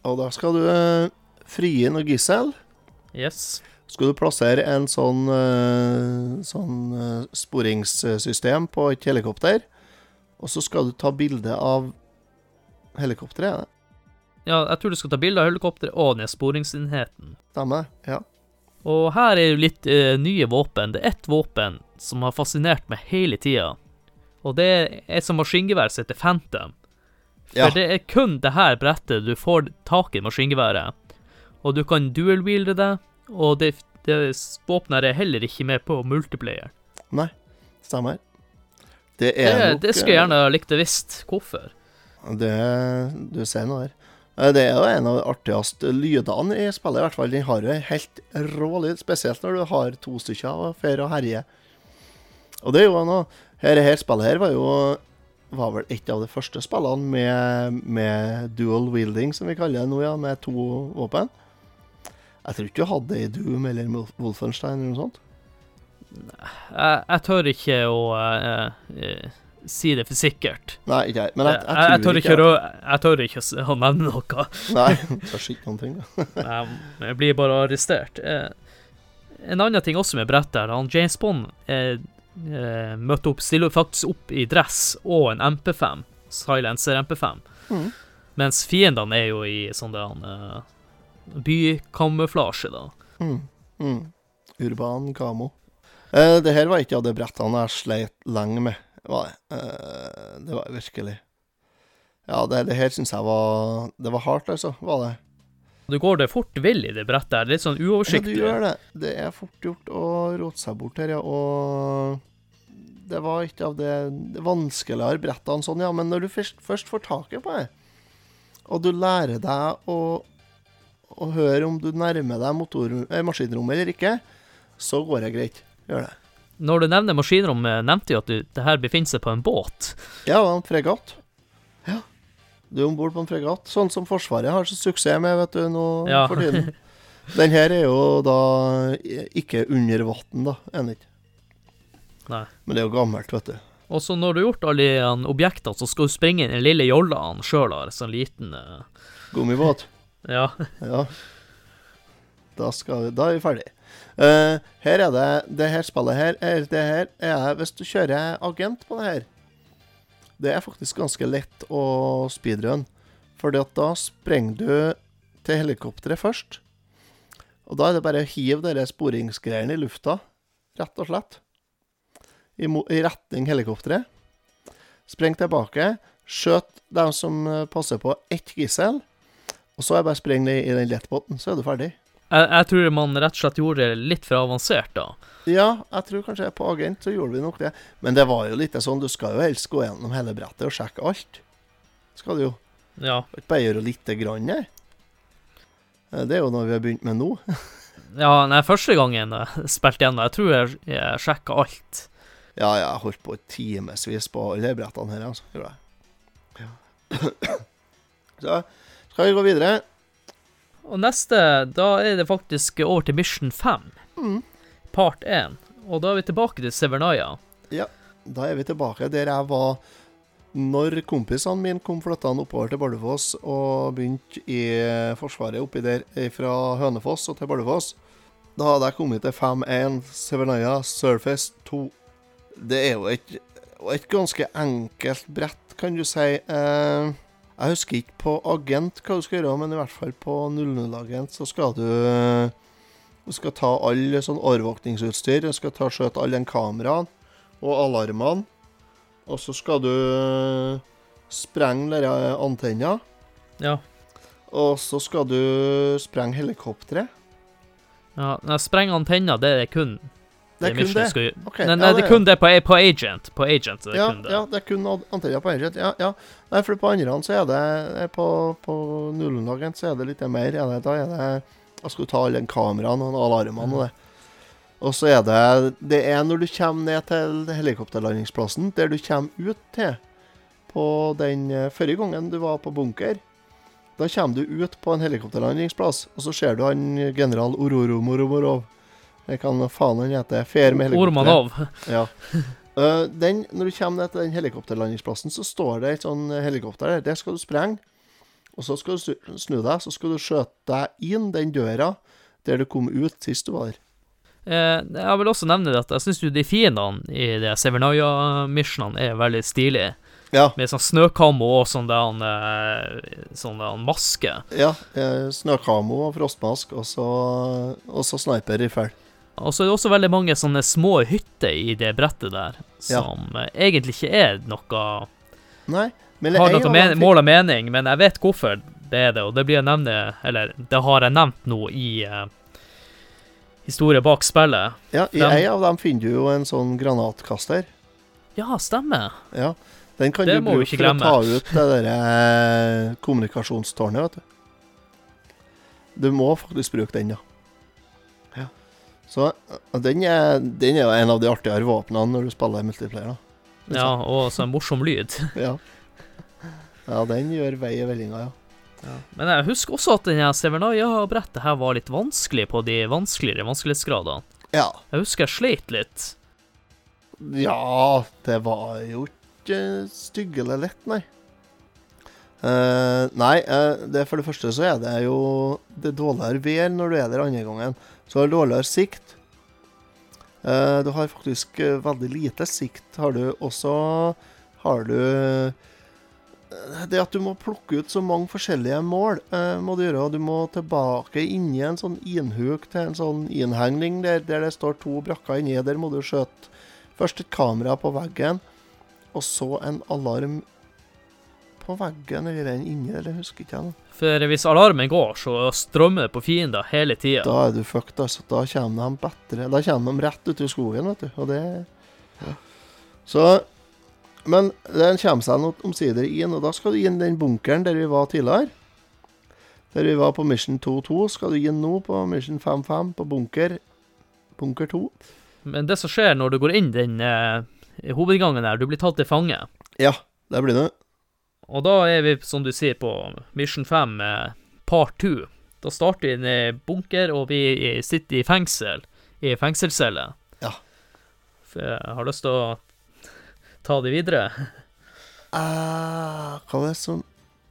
Og da skal du uh, frie noe gissel. Yes Skal du plassere en sånn, uh, sånn uh, sporingssystem på et helikopter, og så skal du ta bilde av helikopteret. Ja, jeg tror du skal ta bilde av helikopteret og nedsporingsenheten. Stemmer, ja. Og her er jo litt uh, nye våpen. Det er ett våpen som har fascinert meg hele tida. Og det er som maskingevær som heter Phantom. For ja. det er kun det her brettet du får tak i maskingeværet. Og du kan dual-wielde det, og det, det våpenet er heller ikke med på multiplayer. Nei, stemmer. Det det, nok Det skulle jeg gjerne likt å visst hvorfor. Det Du ser noe der. Eh, det er jo en av de artigste lydene i spillet, i hvert fall. Den har jo helt rå lyd, spesielt når du har to stykker og fer og herjer. Og det er jo noe Her, her spillet her var jo var vel et av de første spillene med, med dual wielding, som vi kaller det nå, ja, med to våpen. Jeg tror ikke du hadde det i Doom eller Wolfenstein eller noe sånt. Jeg, jeg tør ikke å uh, eh, si det for sikkert. Nei, ikke jeg. Men jeg, jeg, jeg, jeg, tør ikke, ikke, jeg tør ikke å nevne noe. Nei, (laughs) tør ikke noen ting, da. Jeg, blir bare arrestert. Eh, en annen ting også med brettet her, han James Bond eh, eh, møtte opp, stiller faktisk opp i dress og en MP5, silencer MP5, Mm. mens fiendene er jo i sånn der uh, bykamuflasje, da. Mm. Mm. Urban Kamo. Eh, det her var ikke av de brettene jeg sleit lenge med. Var det. Uh, det var virkelig Ja, det, det her syns jeg var Det var hardt, altså. Var det. Du går det fort vill i det brettet her, litt sånn Ja, du gjør det. Det er fort gjort å rote seg bort her, ja. Og det var ikke av det, det vanskeligere brettene sånn, ja. Men når du først, først får taket på det, og du lærer deg å, å høre om du nærmer deg motor, eh, maskinrommet eller ikke, så går det greit. Gjør det. Når du nevner maskinrom, nevnte jo at du, det her befinner seg på en båt. Ja, det var en fregatt. Ja. Du er om bord på en fregatt. Sånn som Forsvaret har så suksess med, vet du, nå Ja. for tiden. (laughs) Den her er jo da ikke under vann, da. Er den ikke? Nei. Men det er jo gammelt, vet du. Og så når du har gjort alle de han, objektene, så skal du springe inn i den lille jolla han sjøl har, sånn liten uh... Gummibåt. (laughs) Ja. Ja. Da, vi, da er vi ferdig. Eh, her er det Det her spillet her er, det her er Hvis du kjører agent på det her Det er faktisk ganske lett å speedrun. Fordi at da sprenger du til helikopteret først. Og da er det bare å hive dere sporingsgreiene i lufta, rett og slett. I, I retning helikopteret. Spreng tilbake. Skjøt dem som passer på ett gissel. Og så er det bare å sprenge i den lettbåten, så er du ferdig. Jeg, jeg tror man rett og slett gjorde det litt for avansert, da. Ja, jeg tror kanskje på Agent så gjorde vi nok det. Men det var jo litt sånn, du skal jo helst gå gjennom hele brettet og sjekke alt. Skal du jo. Ja. Ikke bare gjøre lite grann her. Eh, Det er jo noe vi har begynt med nå. (laughs) ja nei, første gangen jeg spilte gjennom, jeg tror jeg, jeg sjekka alt. Ja, jeg holdt på timevis på alle brettene her, altså. Gjorde jeg. Ja. (clears throat) Så skal vi gå videre. Og neste, da er det faktisk over til Mission 5, Mm. part 1. Og da er vi tilbake til Severnaya. Ja, Da er vi tilbake der jeg var når kompisene mine kom flyttende oppover til Bardufoss og begynte i Forsvaret oppi der eh, fra Hønefoss og til Bardufoss. Da hadde jeg kommet til 5-1 Severnaya Surface 2. Det er jo et, et ganske enkelt brett, kan du si. Eh, jeg husker ikke på Agent hva du skal gjøre, men i hvert fall på 00-agent så skal du eh, Du skal ta all sånn overvåkningsutstyr. Du skal ta skjøte alle kameraene og alarmene. Og så skal du eh, sprenge dere antenner. Ja. Og så skal du sprenge helikopteret. ja nei, Spreng antenner, det er kun Det er kun det. Skal, Okay. Nei, nei, ja, det er kun det på, på Agent. På Agent det Ja, det. ja, det er kun antenner på Agent. Ja, ja. Nei, for på andre så er det eh, På, på 00-agent så er det litt mer. Er det, da er det Jeg skulle ta alle kameraene og alarmene og det. Og så er det Det er når du kommer ned til helikopterlandingsplassen, der du kommer ut til på den eh, Forrige gangen du var på bunker, da kommer du ut på en helikopterlandingsplass, og så ser du han general Ororomoromorov. Jeg kan faen han heter. Fer med helikopteret. Ormanov. Ja. Eh, den, når du kommer ned til den helikopterlandingsplassen, så står det et sånn helikopter der. Det skal du sprenge. Og så skal du snu- deg, så skal du skjøte deg inn den døra der du kom ut sist du var der. Eh, jeg vil også nevne at jeg syns de fiendene i de Severnaya-missionene er veldig stilige. Ja. Med sånn snøkamo og sånn der eh, sånn der maske. ja eh, snøkamo og frostmask, og så, og så sniperriffel. Og så er det også veldig mange sånne små hytter i det brettet der, som ja. egentlig ikke er noe Nei, men Har noe men mål og mening, men jeg vet hvorfor det er det, og det blir jeg nevne Eller det har jeg nevnt nå i uh, historie bak spillet. Ja, I ei av dem finner du jo en sånn granatkaster. Ja, stemmer. Ja, Den kan Det du bruke for for å ta ut det der eh, kommunikasjonstårnet, vet du. Du må faktisk bruke den, ja. Så den er, den er jo en av de artigere våpnene når du spiller multiplayer. da. Ja, og så en morsom lyd. (laughs) Ja. ja, den gjør vei i vellinga, ja. Men jeg husker også at denne Severnaya-brettet her var litt vanskelig på de vanskeligere vanskelighetsgradene. Ja. Jeg husker jeg sleit litt. Ja, det var jo ikke styggelig lett, nei. Uh, nei, uh, det for det første så er det jo det er dårligere vær når du er der andre gangen. Så har du dårligere sikt. Eh, du har faktisk eh, veldig lite sikt. Har du også Har du eh, Det at du må plukke ut så mange forskjellige mål, må du gjøre. Du må tilbake inni en sånn innhuk til en sånn innhegning der, der det står to brakker inni. Der må du skjøte først et kamera på veggen, og så en alarm på veggen eller den inni, eller jeg husker ikke. jeg nå. For hvis alarmen går, så strømmer det på fiender hele tida. Da er du fucked, altså. Da kommer de bedre. Da kommer de rett ut i skogen, vet du. Og det Så Men den kommer seg omsider inn, og da skal du inn den bunkeren der vi var tidligere. Der vi var på Mission 2-2, skal du inn nå på Mission 5-5, på bunker Bunker 2. Men det som skjer når du går inn den eh, hovedgangen der, du blir tatt til fange. Ja, det blir du. Og da er vi, som du sier, på Mission 5 eh, part 2. Da starter vi i en bunker, og vi sitter i fengsel. I fengselscelle. Ja. For jeg har lyst til å ta det videre. Eh, hva er det som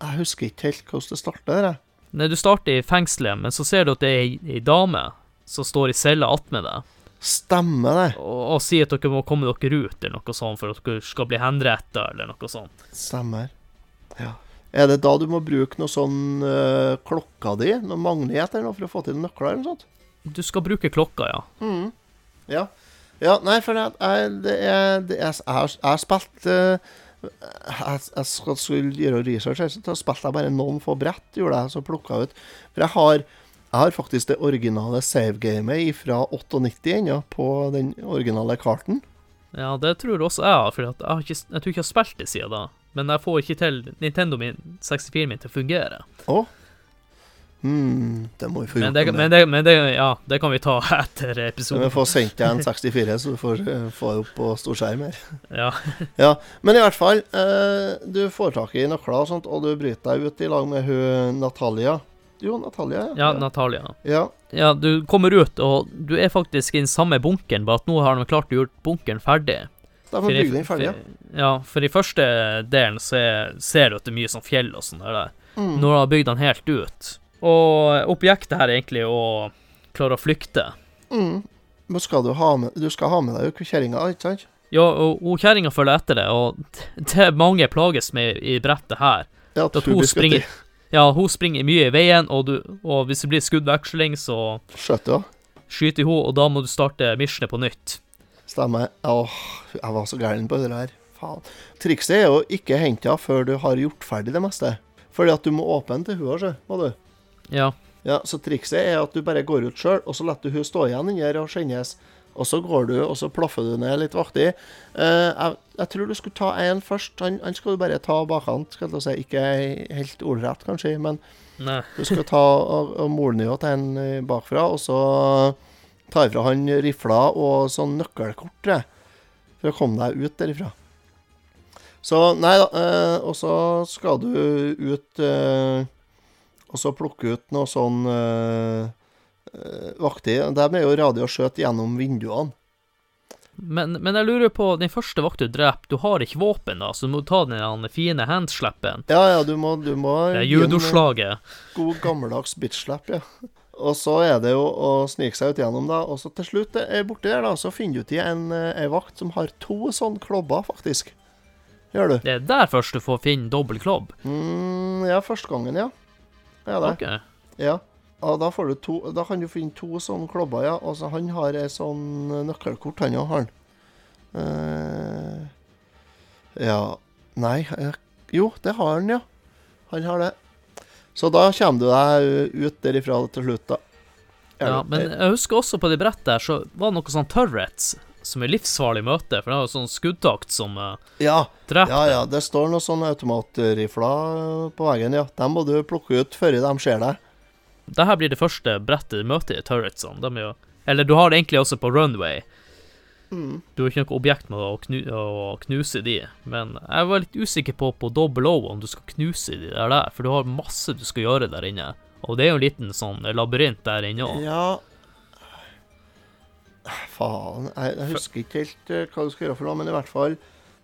Jeg husker ikke helt hvordan det starter. jeg. Nei, du starter i fengselet, men så ser du at det er ei, ei dame som står i cella attmed deg, Stemmer det. og, og sier at dere må komme dere ut, eller noe sånt, for at dere skal bli henretta, eller noe sånt. Stemmer. Ja. Er det da du må bruke noe sånn uh, klokka di, noe magnet eller noe, for å få til nøkler eller noe sånt? Du skal bruke klokka, ja. Mm. Ja. ja. Nei, for det, jeg, det er det er, Jeg har- spilt eh, jeg, jeg skal skulle gjøre research her, så spilte jeg bare noen få brett, gjorde jeg, så plukka jeg ut. For jeg har, jeg har faktisk det originale savegamet fra 98 ennå, på den originale karten. Ja, det tror jeg også jeg har, for jeg, har ikke, jeg tror ikke jeg har spilt det siden da. Men jeg får ikke til Nintendo min 64 min til å fungere. Hmm, det må vi få Men gjort det, noe med. men, det, men det, ja, det kan vi ta (laughs) etter Men episoden. vi får sendt deg en 64, så du får eh, få opp på storskjerm her. (laughs) Ja. (laughs) Ja, Men i hvert fall, eh, du får tak i nøkler og sånt, og du bryter deg ut i lag med hun Natalia. Jo, Natalia, ja, Natalia. ja. Ja, du kommer ut, og du er faktisk i den samme bunkeren, bare at nå har de klart å gjøre bunkeren ferdig. Har For i- den ferdig, ja. for- i første delen så er, ser du at det er mye sånn fjell og sånn der. Mm. Når du har bygd den helt ut. Og objektet her er egentlig å klare å flykte. Mm. Men skal du ha med Du skal ha med deg kjerringa, ikke sant? Ja, og kjerringa følger etter det, og det mange plages med i brettet her. Ja, At hun springer Ja, hun springer mye i veien, og, du, og hvis det blir skuddveksling, så Skjøter du, skyter hun, og da må du starte missionet på nytt. Stemmer. Åh, jeg var så gæren på det der. Faen. Trikset er jo ikke henta før du har gjort ferdig det meste. Fordi at du må åpne til så, må du. Ja. Ja, Så trikset er at du bare går ut sjøl, og så lar du hun stå igjen inni her og skjennes. Og så går du, og så plaffer du ned litt vaktig. Uh, jeg, jeg tror du skulle ta én først. Han, han skal du bare ta bakhånd, skal jeg si. Ikke helt ordrett, kanskje, men Nei. du skal ta og, og mole henne til en eh, bakfra, og så ta ifra han rifla og sånn nøkkelkort, tror jeg, for å komme deg ut derifra. Så nei da, eh, og så skal du ut eh, Og så plukke ut noe sånn eh, eh, vaktig. De er jo radio og skjøt gjennom vinduene. Men, men jeg lurer på, den første vakt du dreper, du har ikke våpen, da, så du må ta den fine handslappen. Ja, ja, du må, du må Det er judoslaget. God gammeldags bitch-slap, ja. Og så er det jo å snike seg ut gjennom, da. Og så til slutt, er borti der, da, så finner du til en, eh, en vakt som har to sånne klobber, faktisk. Gjør du? Det er der først du får finne dobbel klobb. Mm, ja, første gangen, ja. Ja, det. Ok. Ja. Og da, får du to, da kan du finne to sånne klobber, ja. Og så han har ei sånn nøkkelkort, han òg, har han. Uh, ja Nei, eh, jo, det har han, ja. Han har det. Så da kommer du deg ut derifra til slutt, da. Ja, men jeg husker også på de brettet der, så var det noe sånn turrets, som er livsfarlig møte, for det er jo sånn skuddtakt som uh, ja, dreper. ja, ja. Det står noen sånne automatrifler på veggen, ja. Dem må du plukke ut før de ser deg. Dette blir det første brettet du møter i turretsene. De er jo Eller du har det egentlig også på runway. Mm. Du har ikke noe objekt med å, knu, å knuse de, men jeg var litt usikker på på double O om du skal knuse de der, der, for du har masse du skal gjøre der inne. Og det er jo en liten sånn labyrint der inne òg. Ja Faen, jeg, jeg husker ikke helt eh, hva du skal gjøre for noe, men i hvert fall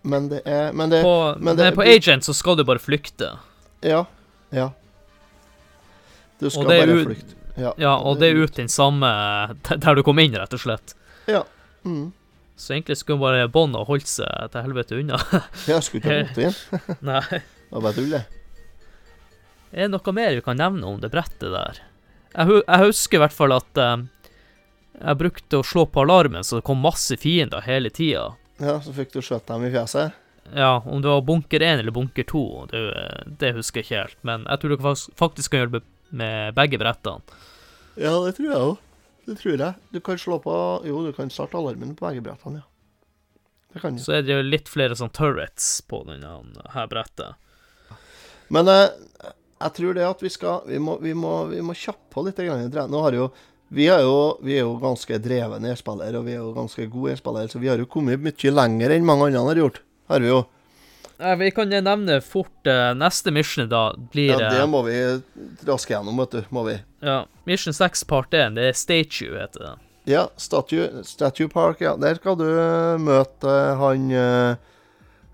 Men det er Men det På, men det- på Agent så skal du bare flykte. Ja. Ja. Du skal bare ut- flykte. Ja. Ja, og det er ut den samme der du kom inn, rett og slett. Ja. Mm. Så egentlig skulle bare Bond ha holdt seg til helvete unna. (laughs) ja, skulle ikke ha gått inn. (laughs) Nei. Det var bare tull. Er det noe mer vi kan nevne om det brettet der? Jeg, jeg husker i hvert fall at um, jeg brukte å slå på alarmen, så det kom masse fiender hele tida. Ja, så fikk du skjøtt dem i fjeset. Ja, om det var bunker 1 eller bunker 2, det, det husker jeg ikke helt. Men jeg tror dere faktisk kan hjelpe med begge brettene. Ja, det tror jeg òg. Det tror jeg. Du kan slå på Jo, du kan starte alarmen på begge brettene, ja. Det kan du. Så er det jo litt flere sånn turrets på denne her brettet. Men eh, jeg tror det at vi skal Vi må, vi må, vi må kjappe på litt. Nå har jo vi er jo, vi er jo ganske drevne e-spillere, og vi er jo ganske gode e-spillere, så vi har jo kommet mye lenger enn mange andre har gjort. Har vi jo. Eh, Vi kan nevne fort uh, neste mission, da blir Ja, det eh, må vi raske gjennom, vet du. Må vi. ja, Mission 6 part 1, det er Statue, heter det. Ja, Statue, Statue Park, ja. Der skal du eh, møte han uh,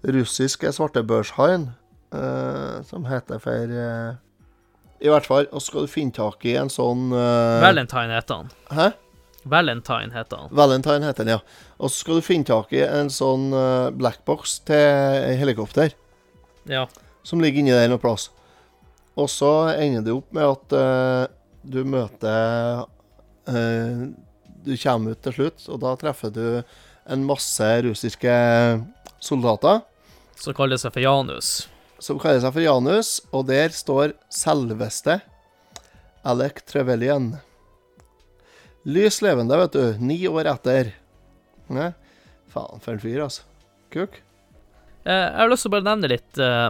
russiske svartebørshaien, uh, som heter for uh, I hvert fall. Og så skal du finne tak i en sånn Valentine heter han. Hæ? Valentine heter han. Valentine heter den, ja. Og så skal du finne tak i en sånn eh, blackbox til helikopter, Ja. som ligger inni der noe plass. Og så ender det opp med at uh, du møter uh, Du kommer ut til slutt, og da treffer du en masse russiske soldater Som kaller seg for Janus. som kaller seg for Janus, og der står selveste Alec Trevelyan. Lys levende, vet du. Ni år etter. Ne? faen for en fyr, altså. Kuk. Eh, jeg har lyst til å bare nevne litt eh,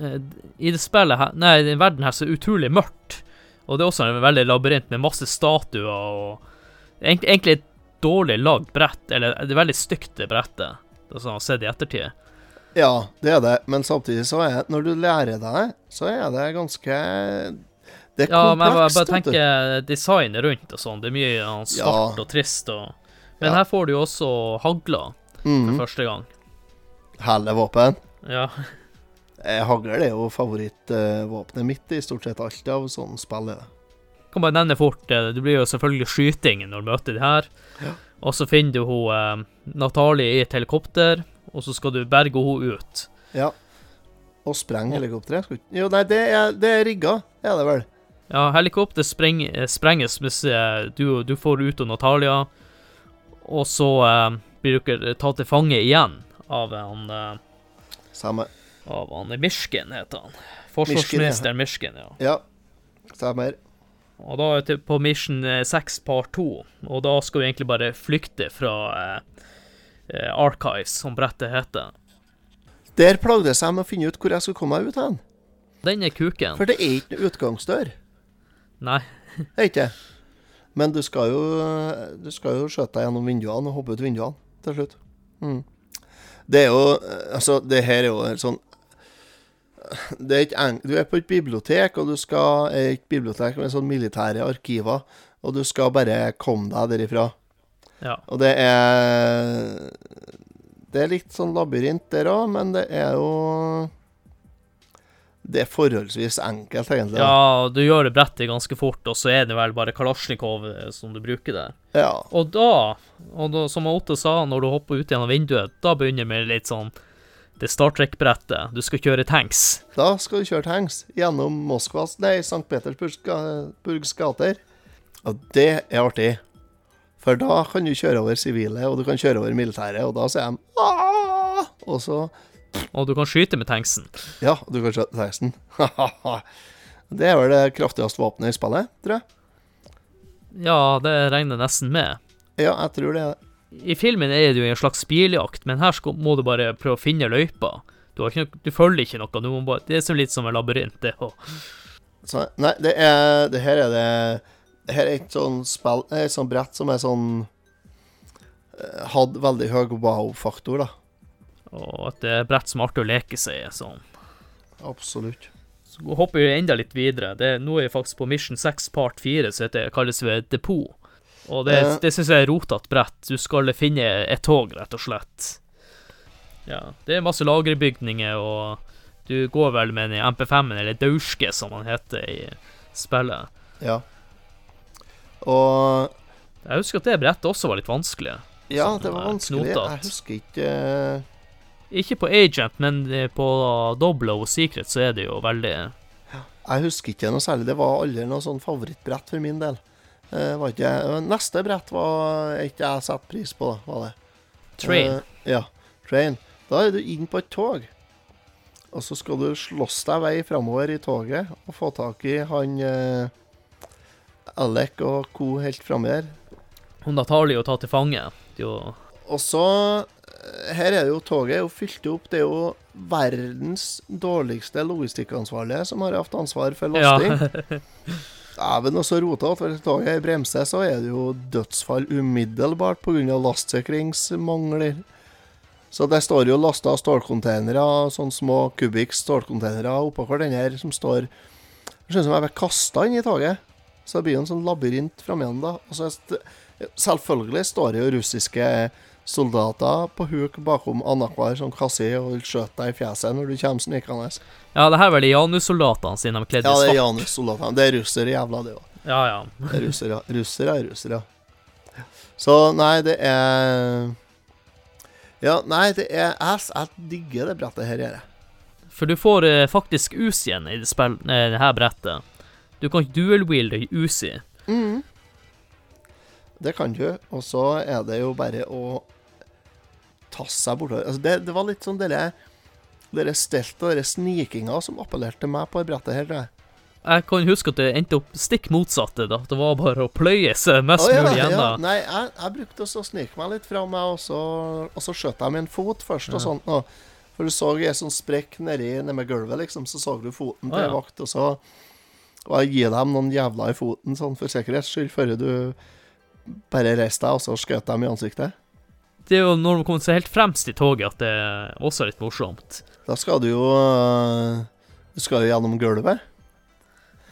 eh, I det spillet her Nei, i den verden her så er det utrolig mørkt. Og det er også en veldig labyrint med masse statuer og Egentlig, et dårlig lagd brett. Eller det er veldig stygt, det brettet. Det sånn jeg har sett i ettertid. Ja, det er det, men samtidig så er Når du lærer deg det, så er det ganske Det er Ja, men jeg bare, komplekst, du. tenker designet rundt og sånn. Det er mye sånn svart Ja. og trist og Men Ja. her får du jo også hagler for Mm, første gang. Herlig våpen. Ja. Eh, Hagl er jo favorittvåpenet mitt i stort sett alt av sånne spill. Kan bare nevne fort, du det blir jo selvfølgelig skyting når du møter de her. Ja. Og så finner du hun eh, Natalie i et helikopter, og så skal du berge henne ut. Ja. Og spreng helikopteret. Jo, nei, det er, det er rigga, er det vel. Ja, helikopter spreng, eh, sprenges hvis eh, du, du får ut av Natalia, og så eh, blir dere tatt til fange igjen av han eh, Samme. Av han Mishkin, heter han. Forsvarsminister Mishkin, ja. Ja, stemmer. Og da er vi på Mission eh, 6 part 2, og da skal vi egentlig bare flykte fra eh, eh, Archives, som brettet heter. Der plagdes jeg med å finne ut hvor jeg skulle komme meg ut hen. Den er kuken. For det er ikke noe utgangsdør. Nei. (laughs) Det er ikke det. Men du skal jo Du skal jo skjøte deg gjennom vinduene og hoppe ut vinduene til slutt. Mm. Det er jo Altså, det her er jo en sånn det er ikke Du er på et bibliotek, og du skal et bibliotek med sånn militære arkiver, og du skal bare komme deg derifra. Ja. Og det er Det er litt sånn labyrint der òg, men det er jo Det er forholdsvis enkelt, egentlig. ja, du gjør det brettet ganske fort, og så er det vel bare Kalasjnikov eh, som du bruker der. ja. Og da, og da, som Otto sa, når du hopper ut gjennom vinduet, da begynner vi litt sånn det Star Trek-brettet. Du skal kjøre tanks. Da skal du kjøre tanks gjennom Moskvas, nei, St. Petersburgs gater. Og det er artig. For da kan du kjøre over sivile, og du kan kjøre over militære, og da sier de «Aah!» Og så Og du kan skyte med tanksen. Ja, du kan skyte med tanksen. (laughs) det er vel det kraftigste våpenet i spillet, tror jeg. Ja, det regner nesten med. Ja, jeg tror det. I filmen er det jo en slags biljakt, men her må du bare prøve å finne løypa. Du, du følger ikke noe. Du må bare, det er som litt som en labyrint. det Så, nei, det er Det her er det Det her er et sånn spill Et sånt brett som er sånn eh, hadde veldig høy wow-faktor, da. Og at det er brett som er artig å leke seg i. sånn. Absolutt. Så hopper vi enda litt videre. Det, nå er vi faktisk på Mission 6 part 4, som kalles ved Depot. Og det, Eh. det syns jeg er rotete brett. Du skal finne et tog, rett og slett. Ja, det er masse lagerbygninger, og du går vel med den MP5-en, eller Dauske, som han heter i spillet. Ja. Og Jeg husker at det brettet også var litt vanskelig. Ja, Sånn, det var eh, vanskelig. Knotet. Jeg husker ikke eh, Ikke på Agent, men eh, på Doblo og Secret så er det jo veldig Jeg husker ikke noe særlig. Det var aldri noe sånn favorittbrett for min del. Eh, var ikke, neste brett var ikke jeg satt pris på, var det. Train. Uh, ja. Train. Da er du inn på et tog. Og så skal du slåss deg vei framover i toget og få tak i han uh, Alec og co. helt framme her. Hun da tar de å ta til fange. Jo Og så Her er det jo toget er jo fylt opp. Det er jo verdens dårligste logistikkansvarlige som har hatt ansvar for lasting. Ja. (laughs) Dæven, og så rotete. Hvis toget bremser, så er det jo dødsfall umiddelbart pga. lastsikringsmangler. Så det står jo lasta stålcontainere, sånne små kubikks stålcontainere oppå hverandre som står Det ser ut som jeg ble kasta inn i toget. Så det blir jo en sånn labyrint framme igjen, da. Og så er selvfølgelig står det jo russiske soldater på huk bakom annenhver som kasser og vil skjøte deg i fjeset når du kommer snikende. ja, det her er vel de Janus-soldatene sine de kledde i svart. Ja, det er. Janus-soldatene. Det er russere, jævla, det òg. Ja, ja. Det er russere. Russere er russere. Så nei, det er Ja, nei, det er Jeg, jeg digger det brettet her, gjør. For du får eh, faktisk Uzi igjen i det, spill, eh, det her brettet. Du kan dual-wielde Uzi. Mm. Det kan du. Og så er det jo bare å tasse seg bortover. Altså, det, det var litt sånn dere dere stelte og dere snikinga som appellerte til meg på det brettet her. tror jeg. Jeg kan huske at det endte opp stikk motsatte. da. Det var bare å pløye seg mest oh, ja, mulig ja. gjennom. Nei, jeg, jeg brukte å snike meg litt fra meg, og så, og så skjøt jeg med en fot først. og Ja. sånt. Og, for du så ei sånn sprekk nedi ned med gulvet, liksom, så så du foten til ja. vakt, og så og jeg gir dem noen jævla i foten, sånn for sikkerhets skyld, før du bare reiste deg, og så skjøt dem i ansiktet. Det er jo når man kommer seg helt fremst i toget at det er også litt morsomt. Da skal du jo øh, Du skal jo gjennom gulvet.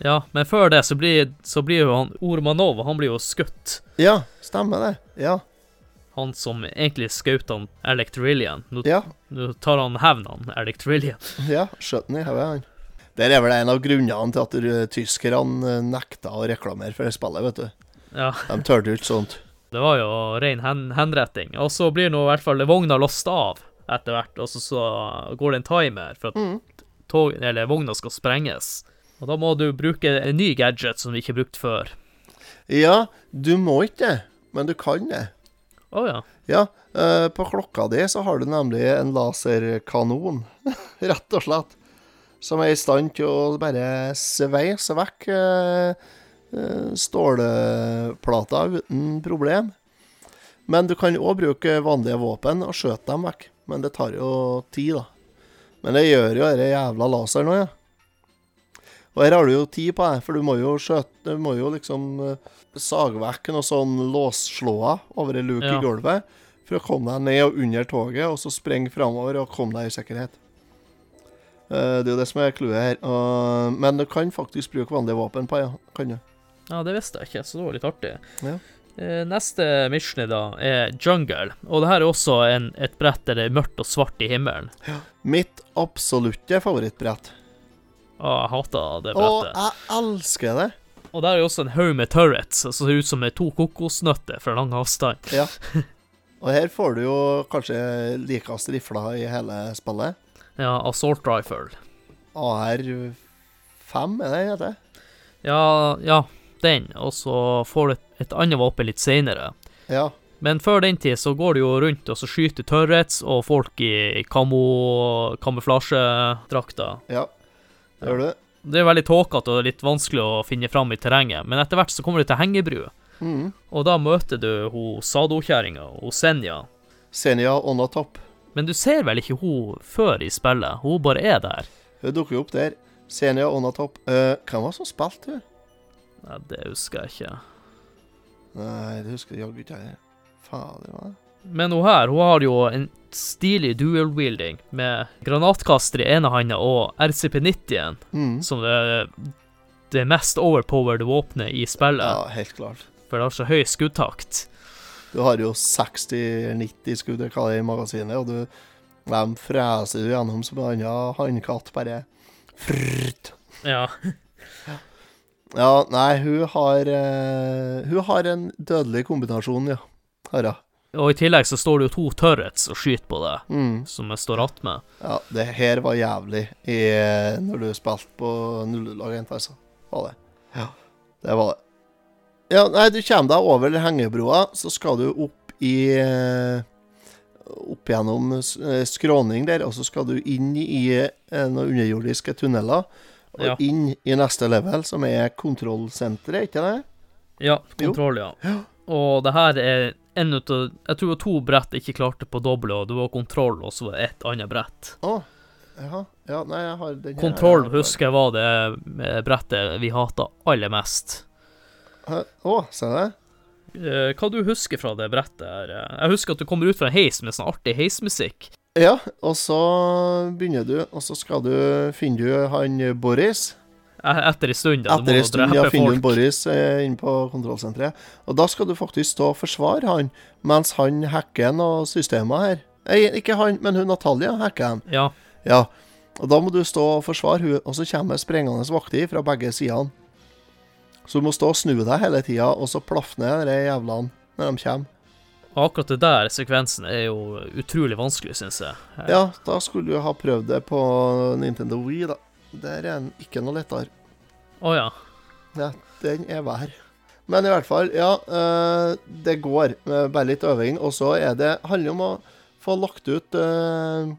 Ja, men før det så blir, så blir jo han Ormanov han blir jo skutt. Ja, stemmer det. Ja. Han som egentlig skjøt han Alec Trillian. Nå, Ja, nå tar han hevn han Alec Trillian. (laughs) ja skjøt han i hodet, han. Der er vel en av grunnene til at øh, tyskerne øh, nekta å reklamere for det spillet, vet du. Ja, De turte jo ikke sånt. Det var jo ren hen henretting. Og så blir nå i hvert fall vogna låst av etter hvert, og så, så går det en timer for at Mm. tog, eller vogna skal sprenges. Og da må du bruke en ny gadget som vi ikke har brukt før. Ja, du må ikke det, men du kan det. Å ja. Ja, uh, på klokka di så har du nemlig en laserkanon, (laughs) rett og slett, som er i stand til å bare sveise vekk eh, eh, stålplater uten problem. Men du kan òg bruke vanlige våpen og skjøte dem vekk, men det tar jo tid, da. Men det gjør jo denne jævla laseren òg, ja. Og her har du jo tid på deg, for du må jo skjøte Du må jo liksom eh, sage vekk noen sånn låsslåer over ei luke Ja. i gulvet for å komme deg ned og under toget, og så springe framover og komme deg i sikkerhet. Eh, det er jo det som er clouet her. Men du kan faktisk bruke vanlige våpen på, ja. Kan du. Ja, det visste jeg ikke, så det var litt artig. Ja. Eh, Neste mission da er Jungle, og det her er også en, et brett der det er mørkt og svart i himmelen. Ja. Mitt absolutte favorittbrett. Å, jeg hater det Og Å, jeg elsker det. Og der er jo også en haug med turrets, som ser ut som to kokosnøtter fra lang avstand. Ja. (laughs) Og her får du jo kanskje likest rifla i hele spillet. Ja, assault rifle. AR5 er det heter? Ja, ja, den, og så får du et, et annet våpen litt seinere. Ja. Men før den tid så går du jo rundt og så skyter turrets og folk i kamo, kamuflasjedrakter. Ja. Det gjør du. Det er veldig tåkete og litt vanskelig å finne fram i terrenget, men etter hvert så kommer du til hengebru, Mm. og da møter du hun Sado-kjerringa, hun Senja. Senja on a top. Men du ser vel ikke hun før i spillet, hun bare er der. Hun dukker jo opp der. Senja on a top. Eh, hvem var det som spilte hun? Nei, det husker jeg ikke. Nei, det husker jeg jaggu ikke jeg. Fader, hva? Men hun her, hun har jo en stilig dual-wielding med granatkaster i ene handa og RCP-90-en, Mm. som det, det mest overpowered våpenet i spillet. Ja, helt klart. For det har så høy skuddtakt. Du har jo 60-90 skudd i magasinet, og du de freser du gjennom som en annen hannkatt, bare frrt. Ja. Ja, nei, hun har uh, Hun har en dødelig kombinasjon, ja. Har hun. Og i tillegg så står det jo to turrets og skyter på det, Mm. som jeg står attmed. Ja, det her var jævlig i, når du spilte på nullagent, altså. Var det. Ja, det var det. Ja, nei, du kommer deg over hengebroa, så skal du opp i eh, Opp gjennom eh, skråning der, og så skal du inn i eh, noen underjordiske tunneler. Og Ja. inn i neste level, som er kontrollsenteret, ikke det? Ja, kontroll, ja. Ja. Og det her er en ut av Jeg tror to brett ikke klarte på doble, og det var kontroll, og så ett annet brett. Oh. Ja, ja, nei, jeg har den her. Kontroll husker jeg var det brettet vi hata aller mest. Hæ? ser se det. Eh, Hva du husker fra det brettet her? Eh, Jeg husker at du kommer ut fra en heis med sånn artig heismusikk. Ja, og så begynner du, og så skal du Finner du han Boris. Eh, Etter en stund, da. Etter en stund ja, finner du. Boris eh, inne på kontrollsenteret. Og da skal du faktisk stå og forsvare han, mens han hacker noe systemer her. Nei, ikke han, men hun Natalia hacker han. Ja. Ja. Og da må du stå og forsvare hun, og så kommer sprengende vakter fra begge sidene. Så du må stå og snu deg hele tida, og så plaffe ned de jævlene når de kommer. Akkurat det der sekvensen er jo utrolig vanskelig, syns jeg. Eh, Ja, da skulle du ha prøvd det på Nintendo Wii, da. Der er den ikke noe lettere. Å ja. Ja, den er vær. Men i hvert fall, ja. eh, det går med bare litt øving. Og så er det handler om å få lagt ut eh,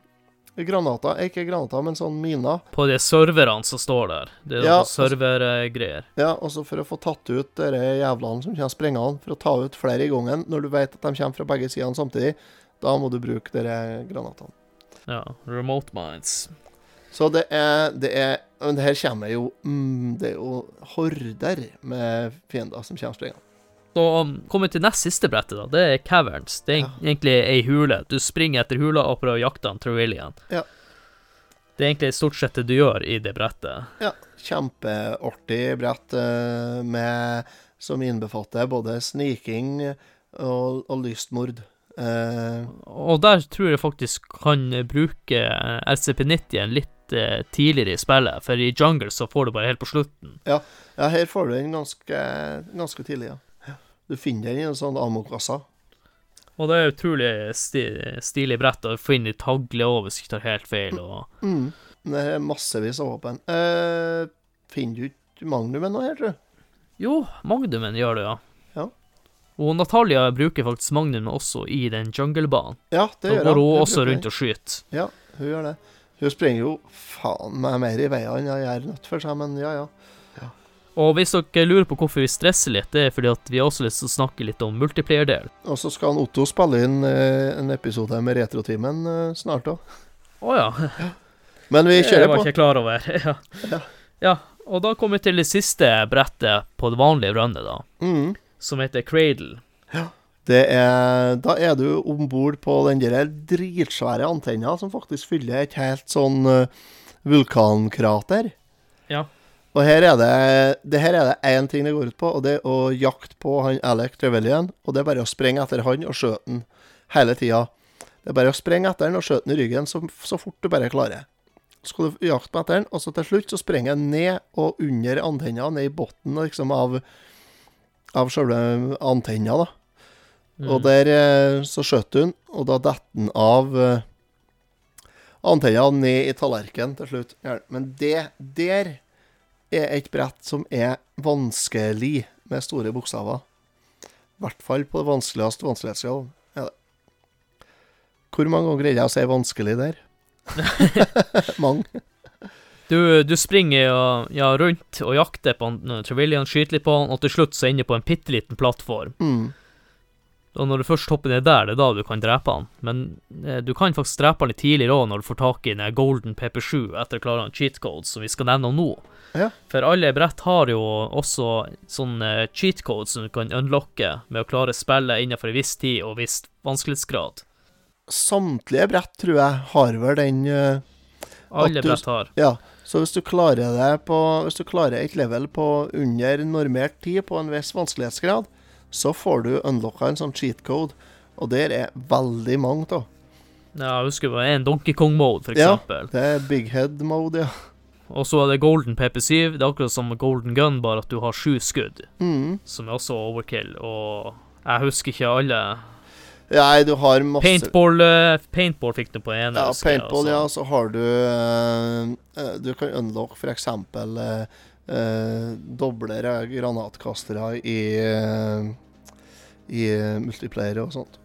granater. Ikke granater, men sånn miner. På de serverne som står der. Det er Ja, noen servergreier. Ja, og så for å få tatt ut de jævlene som kommer sprengende. For å ta ut flere i gangen. Når du vet at de kommer fra begge sidene samtidig, da må du bruke de granatene. Ja. Remote minds. Så det er, det er Men det her kommer jo mm, Det er jo horder med fiender som kommer sprengende. Så um, kommer vi til nest siste brettet, da. Det er caverns. Det er Ja. egentlig ei hule. Du springer etter hula og prøver å jakte han Trevilian. Ja. Det er egentlig stort sett det du gjør i det brettet. Ja, kjempeartig brett eh, med, som innbefatter både sniking og, og lystmord. Uh, Og der tror jeg faktisk kan bruke eh, RCP-90 litt eh, tidligere i spillet, for i Jungle så får du bare helt på slutten. ja, her får du den ganske, ganske tidlig, ja. Du finner den i en sånn ammo-kasse. Og det er utrolig sti stilig brett å finne tagle òg, hvis du tar helt feil. Og Mm. Det er massevis av våpen. Eh, finner du ikke Magnumen nå her, tror du? jo, Magnumen gjør det, ja. Ja. Og Natalia bruker faktisk Magnumen også i den junglebanen. Ja, det Da gjør går hun Hun også rundt og skyter. Ja, hun gjør det. Hun springer jo faen meg mer i veien enn jeg gjør nødt for seg, men ja, ja. Og hvis dere lurer på hvorfor vi stresser litt, det er fordi at vi har også lyst til å snakke litt om multiplayer-del. Og så skal han Otto spille inn eh, en episode med Retrotimen eh, snart òg. Å ja. (laughs) Men vi kjører Det kjører var jeg ikke klar over. (laughs) ja. Ja. ja. Og da kommer vi til det siste brettet på det vanlige runnet, da. Mm. Som heter Cradle. Det er, da er du om bord på den der dritsvære antenna som faktisk fyller et helt sånn eh, vulkankrater. Ja. Og her er det det her er det én ting det går ut på, og det er å jakte på han Alec Trevelyan. Og det er bare å sprenge etter han og skjøte han hele tida. Det er bare å sprenge etter han og skjøte han i ryggen så, så fort du bare klarer. Så skal du jakte på etter han, og så til slutt så sprenger han ned og under antenna, ned i bunnen liksom, av, av sjølve antenna, da. Og Mm. der eh, så skjøt hun, og da detter han av eh, antenna ned i tallerkenen til slutt. Men det der er et brett som er vanskelig med store bokstaver. I hvert fall på det vanskeligste vanskelighetsgrad. Er. Hvor mange ganger greide jeg å si 'vanskelig' der? (laughs) mange. Du, du springer ja, ja, rundt og jakter på han, Trevelyan, skyter litt på han, og til slutt så ender inne på en bitte liten plattform. Mm. Og når du først hopper ned der, det er da du kan drepe han. Men eh, du kan faktisk drepe han litt tidligere òg, når du får tak i den Golden PP7 etter å klare en cheat code, som vi skal nevne om nå. Ja. For alle brett har jo også sånne cheat codes som du kan unlocke med å klare spillet innenfor en viss tid og viss vanskelighetsgrad. Samtlige brett, tror jeg, har vel den uh, Alle du- brett har. Ja. Så hvis du klarer det på Hvis du klarer et level på under normert tid på en viss vanskelighetsgrad, så får du unlocka en sånn cheat code. Og der er veldig mange av. Ja, jeg husker det var en Donkey Kong-mode, for Ja. Det er big head mode, ja. Og så er det Golden PP7. Det er akkurat som Golden Gun, bare at du har sju skudd, Mm. som er også overkill. Og jeg husker ikke alle Nei, du har masse Paintball eh, Paintball fikk du på ene. Ja, husker jeg, paintball, ja. så- har du eh, Du kan unlock f.eks. Uh, uh, doble granatkastere i uh, I multiplayer og sånt.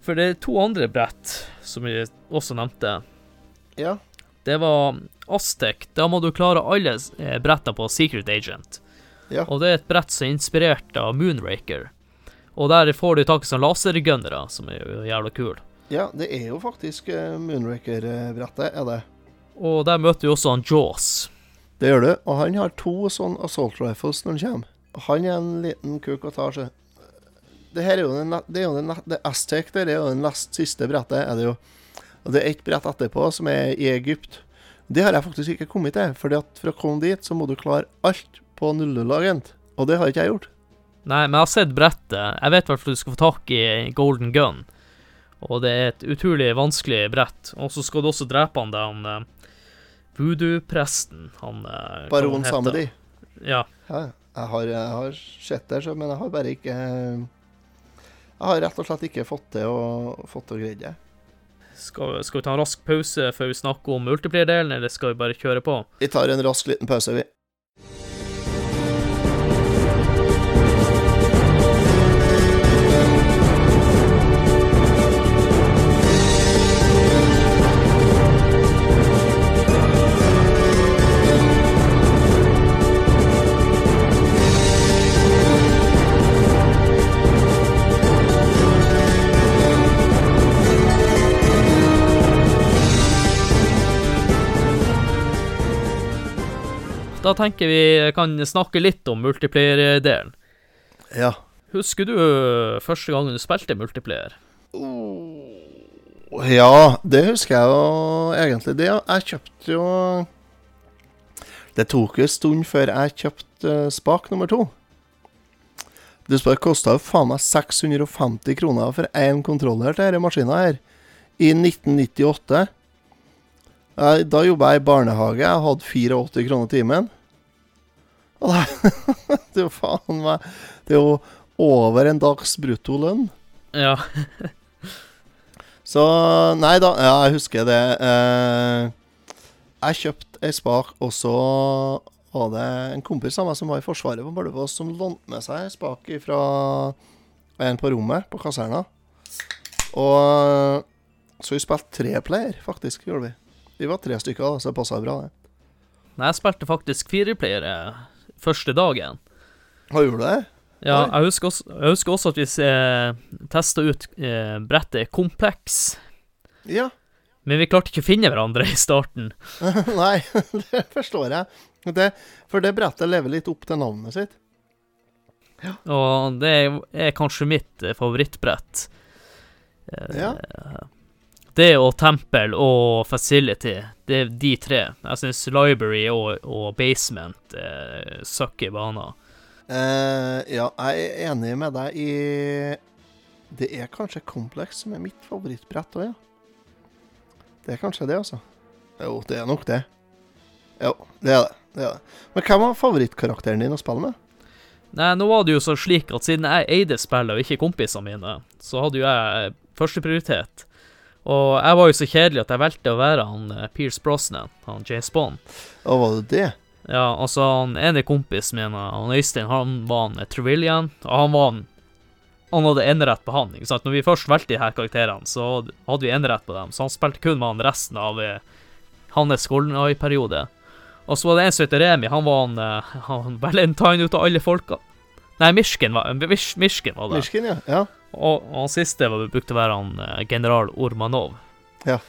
For det er to andre brett som vi også nevnte. Ja. Det var Aztec. Da må du klare alle eh, brettene på Secret Agent. Ja. Og det er et brett som er inspirert av Moonraker. Og der får du tak i sånne lasergunnere, som er jo jævla kul. ja, det er jo faktisk uh, Moonraker-brettet, er det. Og der møter vi også han Jaws. Det gjør du. Og han har to sånne assault rifles når han kommer. Han er en liten kuk å ta seg. Det her er jo den, det er jo den, det Aztec det er jo den nest siste brettet, er det jo. Og det er ett brett etterpå som er i Egypt. Det har jeg faktisk ikke kommet til, fordi at for å komme dit så må du klare alt på 00-agent. Og det har ikke jeg gjort. Nei, men jeg har sett brettet. Jeg vet i hvert fall du skal få tak i Golden Gun. Og det er et utrolig vanskelig brett. Og så skal du også drepe han der, han eh, voodoo-presten. Han eh, Baron han. Samedi. Ja. Ja, jeg har, jeg har sett det, så- men jeg har bare ikke Jeg har rett og slett ikke fått til å, fått til å greie det. Skal, skal vi ta en rask pause før vi snakker om multiplier-delen, eller skal vi bare kjøre på? Vi tar en rask liten pause, vi. Da tenker vi kan snakke litt om multiplayer-delen. Ja. Husker du øh, første gangen du spilte multiplayer? Ja, det husker jeg jo egentlig. Det, jeg kjøpte jo Det tok en stund før jeg kjøpte eh, spak nummer to. Det kosta jo faen meg 650 kroner for én kontroller til denne maskina her. I 1998. Da jobba jeg i barnehage. Jeg hadde 84 kroner timen. Og det, (laughs) det er jo faen meg Det er jo over en dags bruttolønn. Ja. Så Nei da, ja, jeg husker det. Eh, jeg kjøpte ei spak, og så var det en kompis av meg som var i Forsvaret på Bardufoss, som lånte med seg ei spak fra en på rommet på kaserna. Og så vi spilte treplayer, faktisk, gjorde vi. Vi var tre stykker, da, så det passa bra, det. Nei, jeg spilte faktisk fireplayer eh, første dagen. Hva gjorde du det? Ja, jeg husker, også, jeg husker også at vi eh, testa ut eh, brettet Kompleks. Ja. Men vi klarte ikke å finne hverandre i starten. (laughs) Nei, det forstår jeg. Det, for det brettet lever litt opp til navnet sitt. Ja. Og det er kanskje mitt eh, favorittbrett. Eh, Ja. Det og Tempel og Facility, det er de tre. Jeg syns Library og, og Basement eh, sucker baner. Uh, ja, jeg er enig med deg i Det er kanskje Complex som er mitt favorittbrett òg, ja. Det er kanskje det, altså. Jo, det er nok det. Jo, det er det. det, er det. Men hvem var favorittkarakteren din å spille med? Nei, nå var det jo så slik at siden jeg eide spillet og ikke kompisene mine, så hadde jo jeg førsteprioritet. Og jeg var jo så kjedelig at jeg valgte å være han eh, Pierce Brosnan, han James Bond. Og var det det? Ja, altså, han ene kompisen min, han Øystein, han var han Trevillian, og han var han Han hadde enerett på han, ikke sant. Når vi først valgte de her karakterene, så hadde vi enerett på dem, så han spilte kun med han resten av eh, hans Golden Eye-periode. Og så var det en som het Remi, han var en, eh, han Valentine ut av alle folka. Nei, Mishken var, Mishken var det. Mishkin, ja. ja. Og, og siste var brukte å være han eh, general Ormanov. Ja,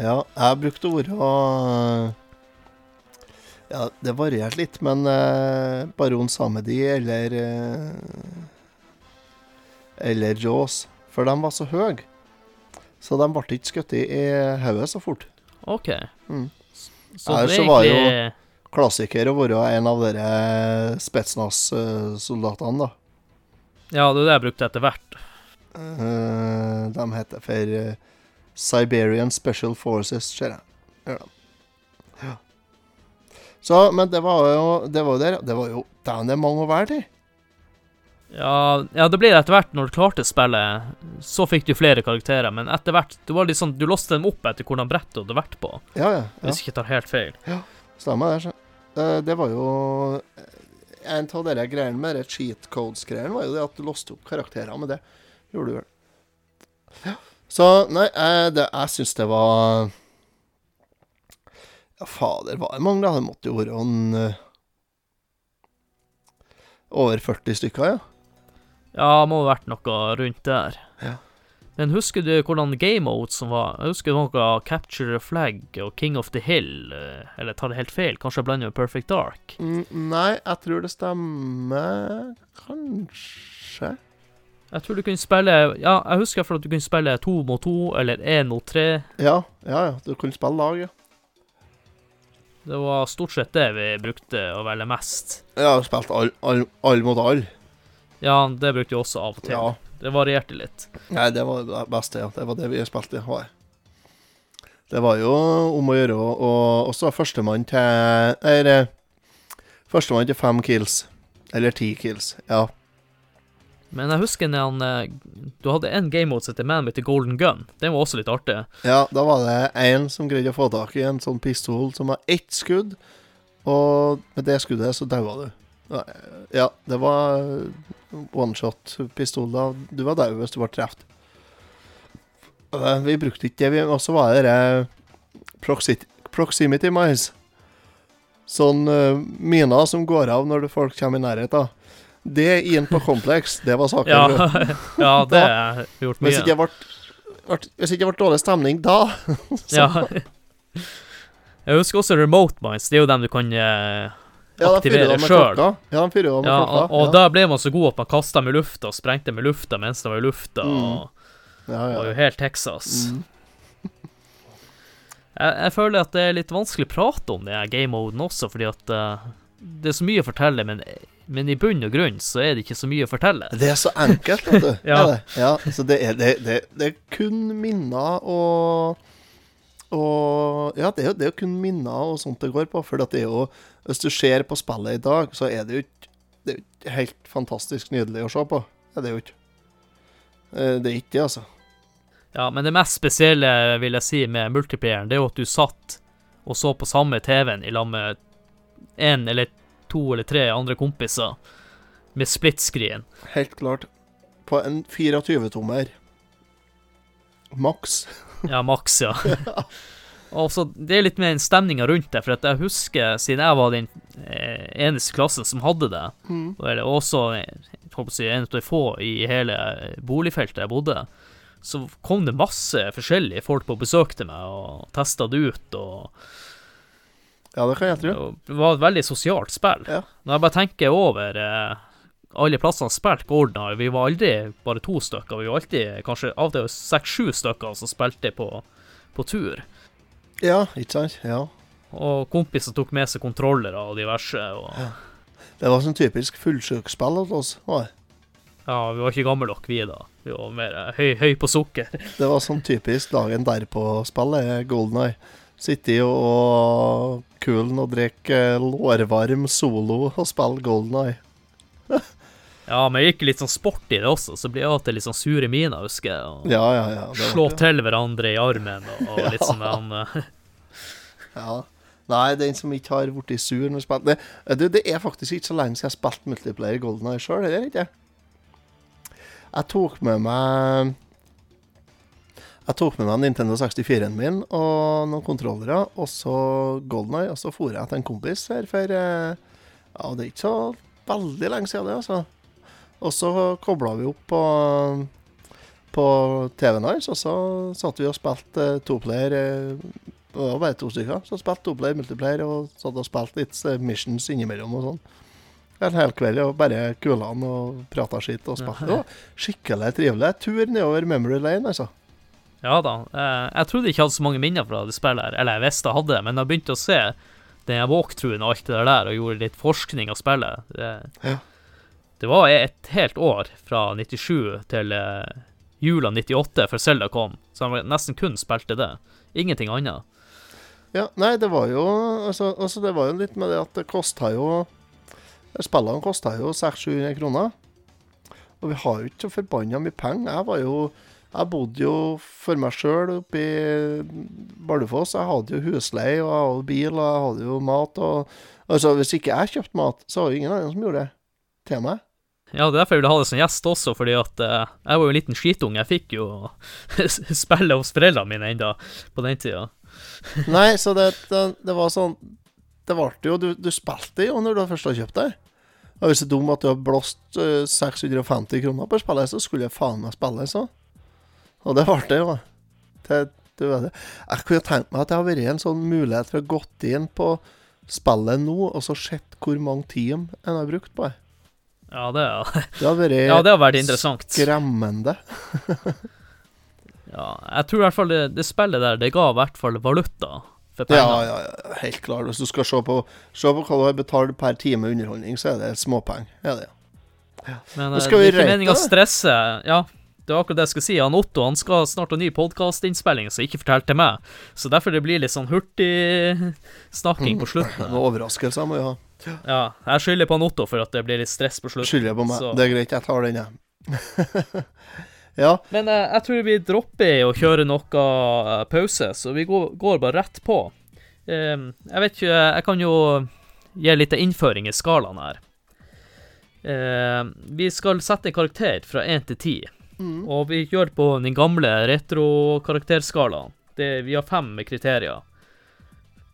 Ja, jeg brukte ordet og Ja, det varierte litt, men eh, baron Samedi eller eh, Eller Jaws. For de var så høye. Så de ble ikke skutt i hodet så fort. OK. Mm. Så så det er var egentlig Klassiker å være en av dere Spetsnaz-soldatene, da. Ja, det er det jeg brukte etter hvert. Uh, de heter for eh, Siberian Special Forces, ser jeg. Ja. Så, men det var jo Det var der, det var jo Dæven, det er mange å være til. Ja, ja, det ble det etter hvert. Når du klarte spillet, så fikk du flere karakterer. Men etter hvert Du var litt sånn, du låste dem opp etter hvordan brettet du hadde vært på. Ja, ja. ja. Hvis jeg ikke tar helt feil. Ja, Stemmer det. Eh, det var jo eh, En av de greiene med de cheat codes-greiene var jo det at du låste opp karakterer med det. Gjorde du vel. Ja. Så nei, jeg, det, jeg syns det var Ja, fader, var det mange, da? Det måtte jo være en eh, Over 40 stykker, ja. Ja, det må ha vært noe rundt der. Ja. Men husker du hvordan game modes som var? Jeg husker noe Capture the Flag og King of the Hill, eh, eller tar det helt feil? Kanskje jeg blander med Perfect Dark? Mm, nei, jeg tror det stemmer Kanskje. Jeg tror du kunne spille Ja, jeg husker for at du kunne spille to mot to, eller én mot tre. Ja, ja, ja. Du kunne spille lag, ja. Det var stort sett det vi brukte å velge mest. Har spilt alle all, all mot alle. Ja, det brukte vi også av og til. Ja. Det varierte litt. Nei, det var det beste, ja. Det var det vi spilte. var det. Det var jo om å gjøre og også førstemann til Eller Førstemann til fem kills. Eller ti kills. Ja. Men jeg husker når han eh, Du hadde en game mode som heter Man the Golden Gun. Den var også litt artig. ja, da var det én som greide å få tak i en sånn pistol som har ett skudd, og med det skuddet så daua du. Ja, det var one shot-pistol. Du var død hvis du ble truffet. Eh, Vi brukte ikke det. Og så var det dette proximity mice. Sånn miner som går av når folk kommer i nærheten. Det inn på kompleks, det var saken. Ja, (laughs) ja det jeg gjort Hvis mye. ikke det ble, hvis ikke det ble dårlig stemning da (laughs) så, Ja. (laughs) Jeg husker også Remote Minds. Det er jo dem du kan eh, ja, de aktivere sjøl. Ja, de fyrer av med Ja, klokka. og, og da ble man så god at man kasta med lufta og sprengte med lufta mens det var i lufta. Mm. Og ja, det var jo helt Texas. Mm. (laughs) Jeg, jeg føler at det er litt vanskelig å prate om det i game-moden også, fordi at uh, det er så mye å fortelle, men, men i bunn og grunn så er det ikke så mye å fortelle. Det er så enkelt, vet du. (laughs) Ja. Er det? ja så det er, det, det, det er kun minner og og Ja, det er jo kun minner og sånt det går på. For det er jo Hvis du ser på spillet i dag, så er det jo ikke helt fantastisk nydelig å se på. Det er det jo ikke. Eh, Det er ikke det, altså. Ja, men det mest spesielle, vil jeg si, med multiplayeren, det er jo at du satt og så på samme TV-en i lag med én eller to eller tre andre kompiser med split screen. Helt klart. På en 24-tommer. Maks. Ja, maks, ja. (laughs) (laughs) Og så Det er litt mer den stemninga rundt det, for jeg husker, siden jeg var den eh, eneste klassen som hadde det, Mm. eller også eh, si, en av de få i hele boligfeltet jeg bodde, så kom det masse forskjellige folk på besøk til meg og testa det ut. og Ja, det kan jeg tro. Det var et veldig sosialt spill. Ja. Når jeg bare tenker over eh, alle plassene spilte Golden Vi var aldri bare to stykker, vi var alltid kanskje av og til seks-sju stykker som spilte på, på tur. Ja, ikke sant? Ja. Og kompiser tok med seg kontrollere og diverse. Og, Det var sånn typisk fullsjukspill hos oss. var ja, vi var ikke gamle nok, vi da. Vi var mer eh, høy, høy på sukker. (laughs) Det var sånn typisk dagen derpå-spillet, Golden Eye. Sitte og kulen og drikke lårvarm solo og spille Golden Eye. (laughs) Ja, men jeg gikk litt sånn sport i det også, så blir jeg alltid litt sånn sure miner, husker jeg. Og Ja, ja, ja. slå det. til hverandre i armen og, og litt (laughs) sånn han, eh, Ja. Nei, den som ikke har blitt sur når spilt det, du, det er faktisk ikke så lenge siden jeg spilte multiplayer i Golden Eye sjøl, er det ikke? Jeg tok med meg Jeg tok med meg Nintendo 64-en min og noen kontrollere, og så Golden Eye, og så for jeg til en kompis her for eh, Ja, det er ikke så veldig lenge siden det, altså. Og så kobla vi opp på, på TV-en hans, og så satt vi og spilte eh, toplayer. eh, Det var bare to stykker. Så spilte toplayer, multiplayer, og satt og spilte litt eh, missions innimellom og sånn. En hel kveld og bare kulan og prata skitt og spilte. Det ja. skikkelig trivelig. Tur nedover memory lane, altså. Ja da. Jeg trodde jeg ikke hadde så mange minner fra det spillet her. Eller jeg visste jeg hadde det, men jeg begynte å se den walkthroughen og alt det der, og gjorde litt forskning av spillet. Det, Ja. Det var et helt år fra 97 til eh, jula 98 før Selda kom, så han nesten kun spilte det. Ingenting annet. Ja, nei, det var jo altså, altså det var jo litt med det at det kosta jo Spillene kosta jo 600-700 kroner. Og vi har jo ikke så forbanna mye penger. Jeg var jo Jeg bodde jo for meg sjøl oppe i Bardufoss. Jeg hadde jo husleie, og jeg hadde bil, og jeg hadde jo mat. Og, altså, hvis ikke jeg kjøpte mat, så var det ingen andre som gjorde det til meg. Ja, det er derfor jeg ville ha det som gjest også, fordi at eh, jeg var jo en liten skitunge. Jeg fikk jo (laughs) spille hos foreldrene mine enda på den tida. (laughs) Nei, så det, det, det var sånn Det ble jo Du, du spilte jo når du først har kjøpt deg. Og hvis det er dum at du har blåst uh, 650 kroner på spillet, så skulle jeg faen meg spille, så. Og det ble det jo. Det, du vet det. Jeg kunne tenkt meg at det hadde vært en sånn mulighet for å gått inn på spillet nå, og så sett hvor mange timer en har brukt på det. Ja, det, (laughs) Det har vært ja, det har vært interessant. skremmende. Ja, jeg tror i hvert fall det, det spillet der, det ga i hvert fall valuta for Ja, ja, ja, helt klart. Hvis du skal se på, se på hva du har betalt per time underholdning, så er det småpenger. Ja, det. Men eh, det er ikke meninga å stresse. Ja, det var akkurat det jeg skulle si. Han Otto han skal snart ha ny podkastinnspilling, så ikke fortell til meg. Så derfor det blir litt sånn hurtig snakking på slutten. Noen overraskelser må vi ha. Ja, jeg skylder på Otto for at det blir litt stress på slutten. Skylder på meg. Så- Det er greit, jeg tar den, jeg. (laughs) ja. Men eh, jeg tror vi dropper å kjøre noe eh, pause, så vi går, går bare rett på. Eh, jeg vet ikke Jeg kan jo gi litt innføring i skalaen her. Eh, vi skal sette karakter fra 1 til 10, Mm. og vi gjør på den gamle retro-karakterskalaen. Vi har fem kriterier.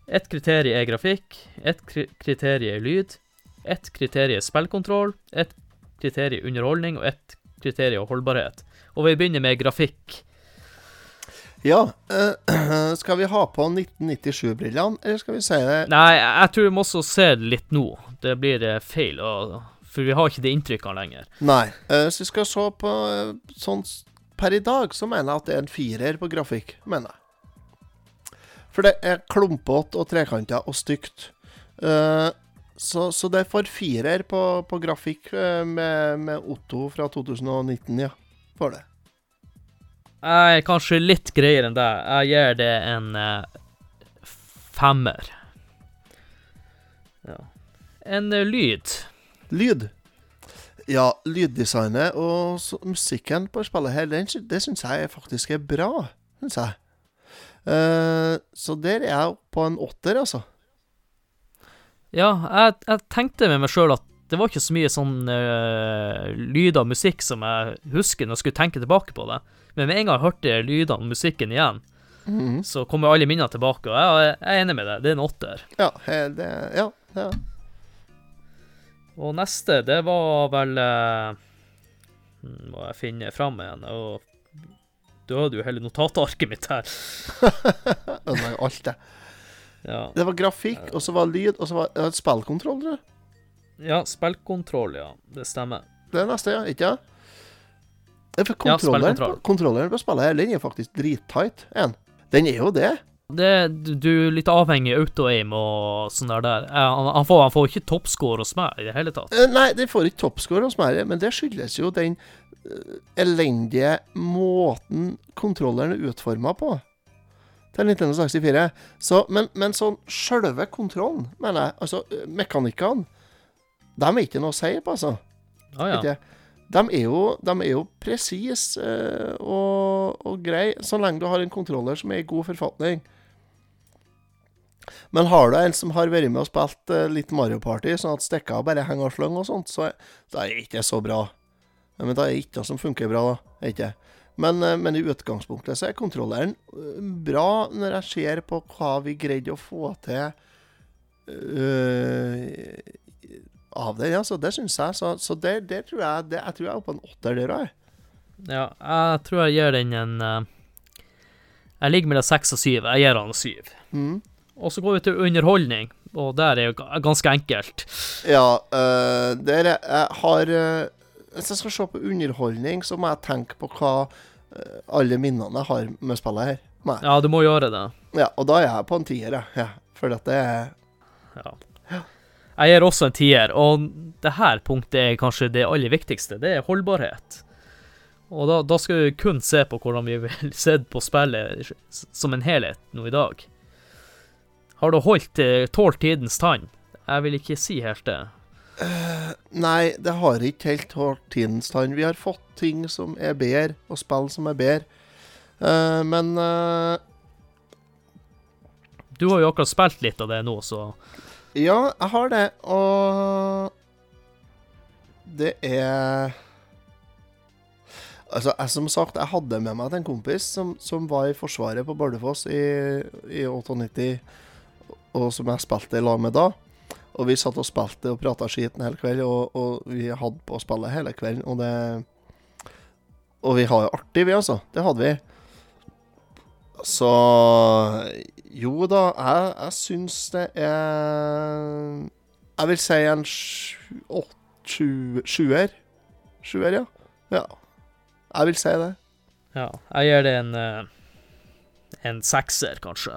Ett kriterium er grafikk, ett kri kriterium er lyd, ett kriterium er spillkontroll, ett kriterium er underholdning, og ett kriterium er holdbarhet. Og vi begynner med grafikk. Ja, Øh, (clears throat) skal vi ha på 1997-brillene, eller skal vi si det Nei, jeg tror vi må også se det litt nå. Det blir eh, feil, for vi har ikke de inntrykkene lenger. Nei. eh, Hvis vi skal se på eh, sånn per i dag, så mener jeg at det er en firer på grafikk. mener jeg. For det er klumpete og trekanta og stygt. Uh, så, så det får firer på, på grafikk eh, med, med Otto fra 2019, ja. For det. Jeg er kanskje litt greiere enn deg. Jeg gir det en uh, femmer. Ja. En uh, lyd. Lyd. Ja, lyddesignet og så, musikken på spillet her, det syns jeg faktisk er bra. Syns jeg. Eh, så der er jeg på en åtter, altså. Ja, jeg, jeg tenkte med meg sjøl at det var ikke så mye sånn uh, lyder og musikk som jeg husker når jeg skulle tenke tilbake på det. Men med en gang jeg hørte lydene og musikken igjen, Mhm. så kommer alle minnene tilbake, og jeg, jeg er enig med deg. Det er en åtter. Ja, det, ja, ja. Og neste, det var vel hmm, Må jeg finne fram igjen. Og døde jo hele notatarket mitt her. (laughs) Ødelegger alt, det. Ja, Det var grafikk, og så var lyd, og så var det spillkontroll, tror jeg. ja spillkontroll, ja. Det stemmer. Det er neste, ja. Ikke sant? Ja, Ja, kontrolleren, spillkontroll. på, kontrolleren på spillet her, den er faktisk drittight. En. Den er jo det. Det, du, du er litt avhengig av auto-aim og sånn der. der. Han, han, får, han får ikke toppscore hos meg i det hele tatt. Eh, Nei, den får ikke toppscore hos meg, men det skyldes jo den elendige måten kontrolleren er utforma på. Til Nintendo 64. Så, men, men sånn sjølve kontrollen, mener jeg, altså eh, mekanikkene, de er ikke noe å si på, altså. Ah, ja. De er jo, de er jo presise eh, og, og greie, så lenge du har en kontroller som er i god forfatning. Men har du en som har vært med og spilt uh, litt Mario Party, sånn at stikker bare henger og slenger og sånt, så da er det ikke så bra. Men da er det ikke noe som funker bra, da. Ikke? Men, eh, men i utgangspunktet så er kontrolleren eh, bra når jeg ser på hva vi greide å få til øh, av den. Altså, det syns jeg. Så, så det, det tror jeg det, Jeg tror jeg er oppe på en åtter der òg. Ja, jeg tror jeg gir den en Jeg ligger mellom seks og syv. Jeg gir han syv. Mm. Og så går vi til underholdning, og der er jo ganske enkelt. Ja, øh, der er- jeg har øh, Hvis jeg skal se på underholdning, så må jeg tenke på hva øh, alle minnene jeg har med spillet her. Nei. Ja, du må gjøre det. Ja, og da er jeg på en tier, jeg. Ja, for at det er Ja. Jeg gir også en tier, og det her punktet er kanskje det aller viktigste. Det er holdbarhet. Og da, da skal vi kun se på hvordan vi vil se på spillet som en helhet nå i dag. Har du holdt eh, tålt tidens tann? Jeg vil ikke si helt det. Nei, det har ikke helt holdt tidens tann. Vi har fått ting som er bedre, og spill som er bedre. Uh, men uh, Du har jo akkurat spilt litt av det nå, så ja, jeg har det, og det er Altså, jeg, som sagt, jeg hadde med meg en kompis som, som var i Forsvaret på Bardufoss i, i 98, og som jeg spilte i lag med da. Og vi satt og spilte og prata skiten hele kvelden, og, og vi hadde på å spille hele kvelden, og det Og vi har jo artig, vi, altså. Det hadde vi. Så Jo da, jeg, jeg syns det er Jeg vil si en sjuer. Sjuer, ja. ja. Jeg vil si det. ja. Jeg gir det en eh, en sekser, kanskje.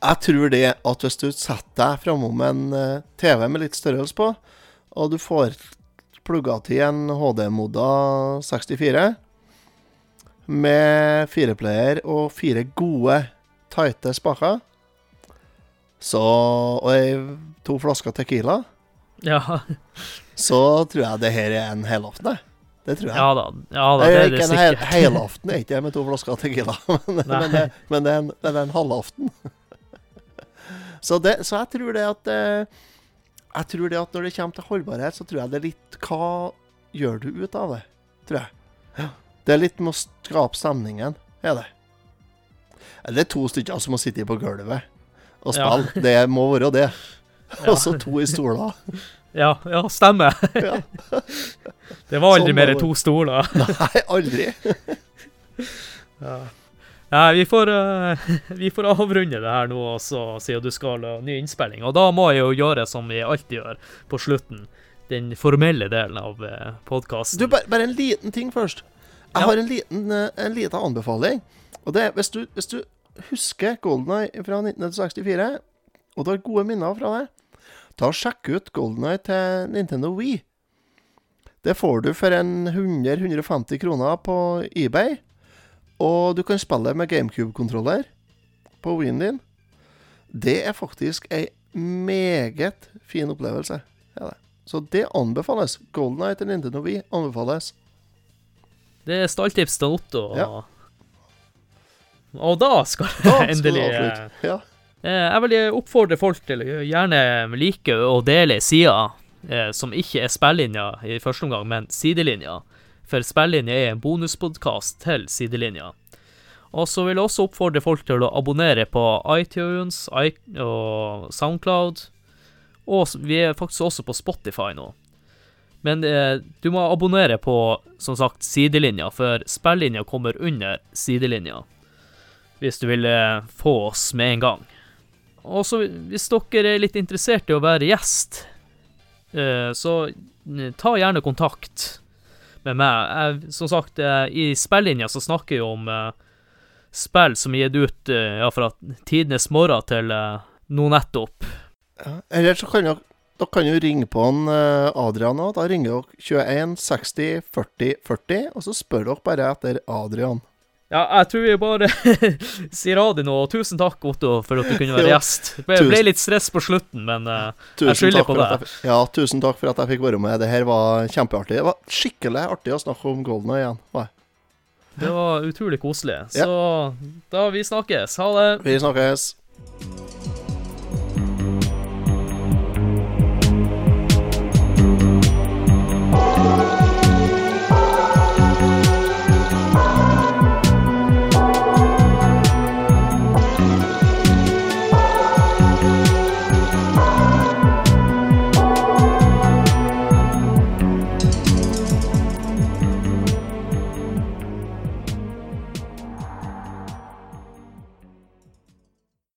Jeg tror det at hvis du setter deg framom en eh, TV med litt størrelse på, og du får plugga til en HD-moda 64 med fireplayer og fire gode, tighte spaker, så Og to flasker Tequila, Ja, så tror jeg det her er en helaften. Det tror jeg. ja da. Ja da, det det er ikke en hel, helaften, er ikke jeg med to flasker Tequila. (laughs) Men, men, det, men det, er en, det er en halvaften. (laughs) så, det, så jeg tror det at eh, Jeg tror det at når det kommer til holdbarhet, så tror jeg det er litt Hva gjør du ut av det? Tror jeg. Det er litt med å skape stemningen, er det. Eller to stykker som må sitte på gulvet og Ja. spille. Det må være det. (laughs) Ja. Og så to i stoler. Ja, ja, stemmer. Ja. (laughs) Det var aldri Sånn mer enn to stoler. (laughs) Nei, aldri. (laughs) Ja. Nei, vi får, uh, vi får avrunde det her nå, også, siden du skal ha ny innspilling. Og da må jeg jo gjøre som vi alltid gjør på slutten. Den formelle delen av uh, podkasten. Du, bare, bare en liten ting først. Jeg Ja. har en liten, eh, en liten anbefaling. Og det er hvis du, hvis du husker Golden Eye fra 1964, og du har gode minner fra det, ta og sjekk ut Golden Eye til Nintendo Wii. Det får du for en 100-150 kroner på eBay. Og du kan spille med GameCube-kontroller på Wien din. Det er faktisk ei meget fin opplevelse. Ja, det. Så det anbefales. Golden Eye til Nintendo Wii anbefales. Det er stalltips til Otto. Og, Ja. og da skal (laughs) skal endelig du eh. Ja. Eh, Jeg vil oppfordre folk til å gjerne like og dele sider eh, som ikke er spillinja i første omgang, men sidelinja. For spillinja er en bonuspodkast til sidelinja. Og så vil jeg også oppfordre folk til å abonnere på iTunes i og Soundcloud. Og vi er faktisk også på Spotify nå. Men eh, du må abonnere på, som sagt, sidelinja, for spillinja kommer under sidelinja. Hvis du vil eh, få oss med en gang. Og så hvis dere er litt interessert i å være gjest, eh, så ta gjerne kontakt med meg. Jeg, som sagt, eh, i spillinja så snakker jeg om eh, spill som er gitt ut ja, fra tidenes morgen til nå nettopp. Ja. Eller så kan dere dere kan jo ringe på eh, Adrian òg. Da ringer dere 21 60 40 40, og så spør dere bare etter Adrian. Ja, jeg tror vi bare (laughs) sier ha det nå. Tusen takk, Otto, for at du kunne være gjest. Det ble, ble litt stress på slutten, men uh, jeg skylder på deg. ja, tusen takk for at jeg fikk være med. Det her var kjempeartig. Det var skikkelig artig å snakke om Golden igjen. var det. var utrolig koselig. Så da vi snakkes. Ha det. Vi snakkes.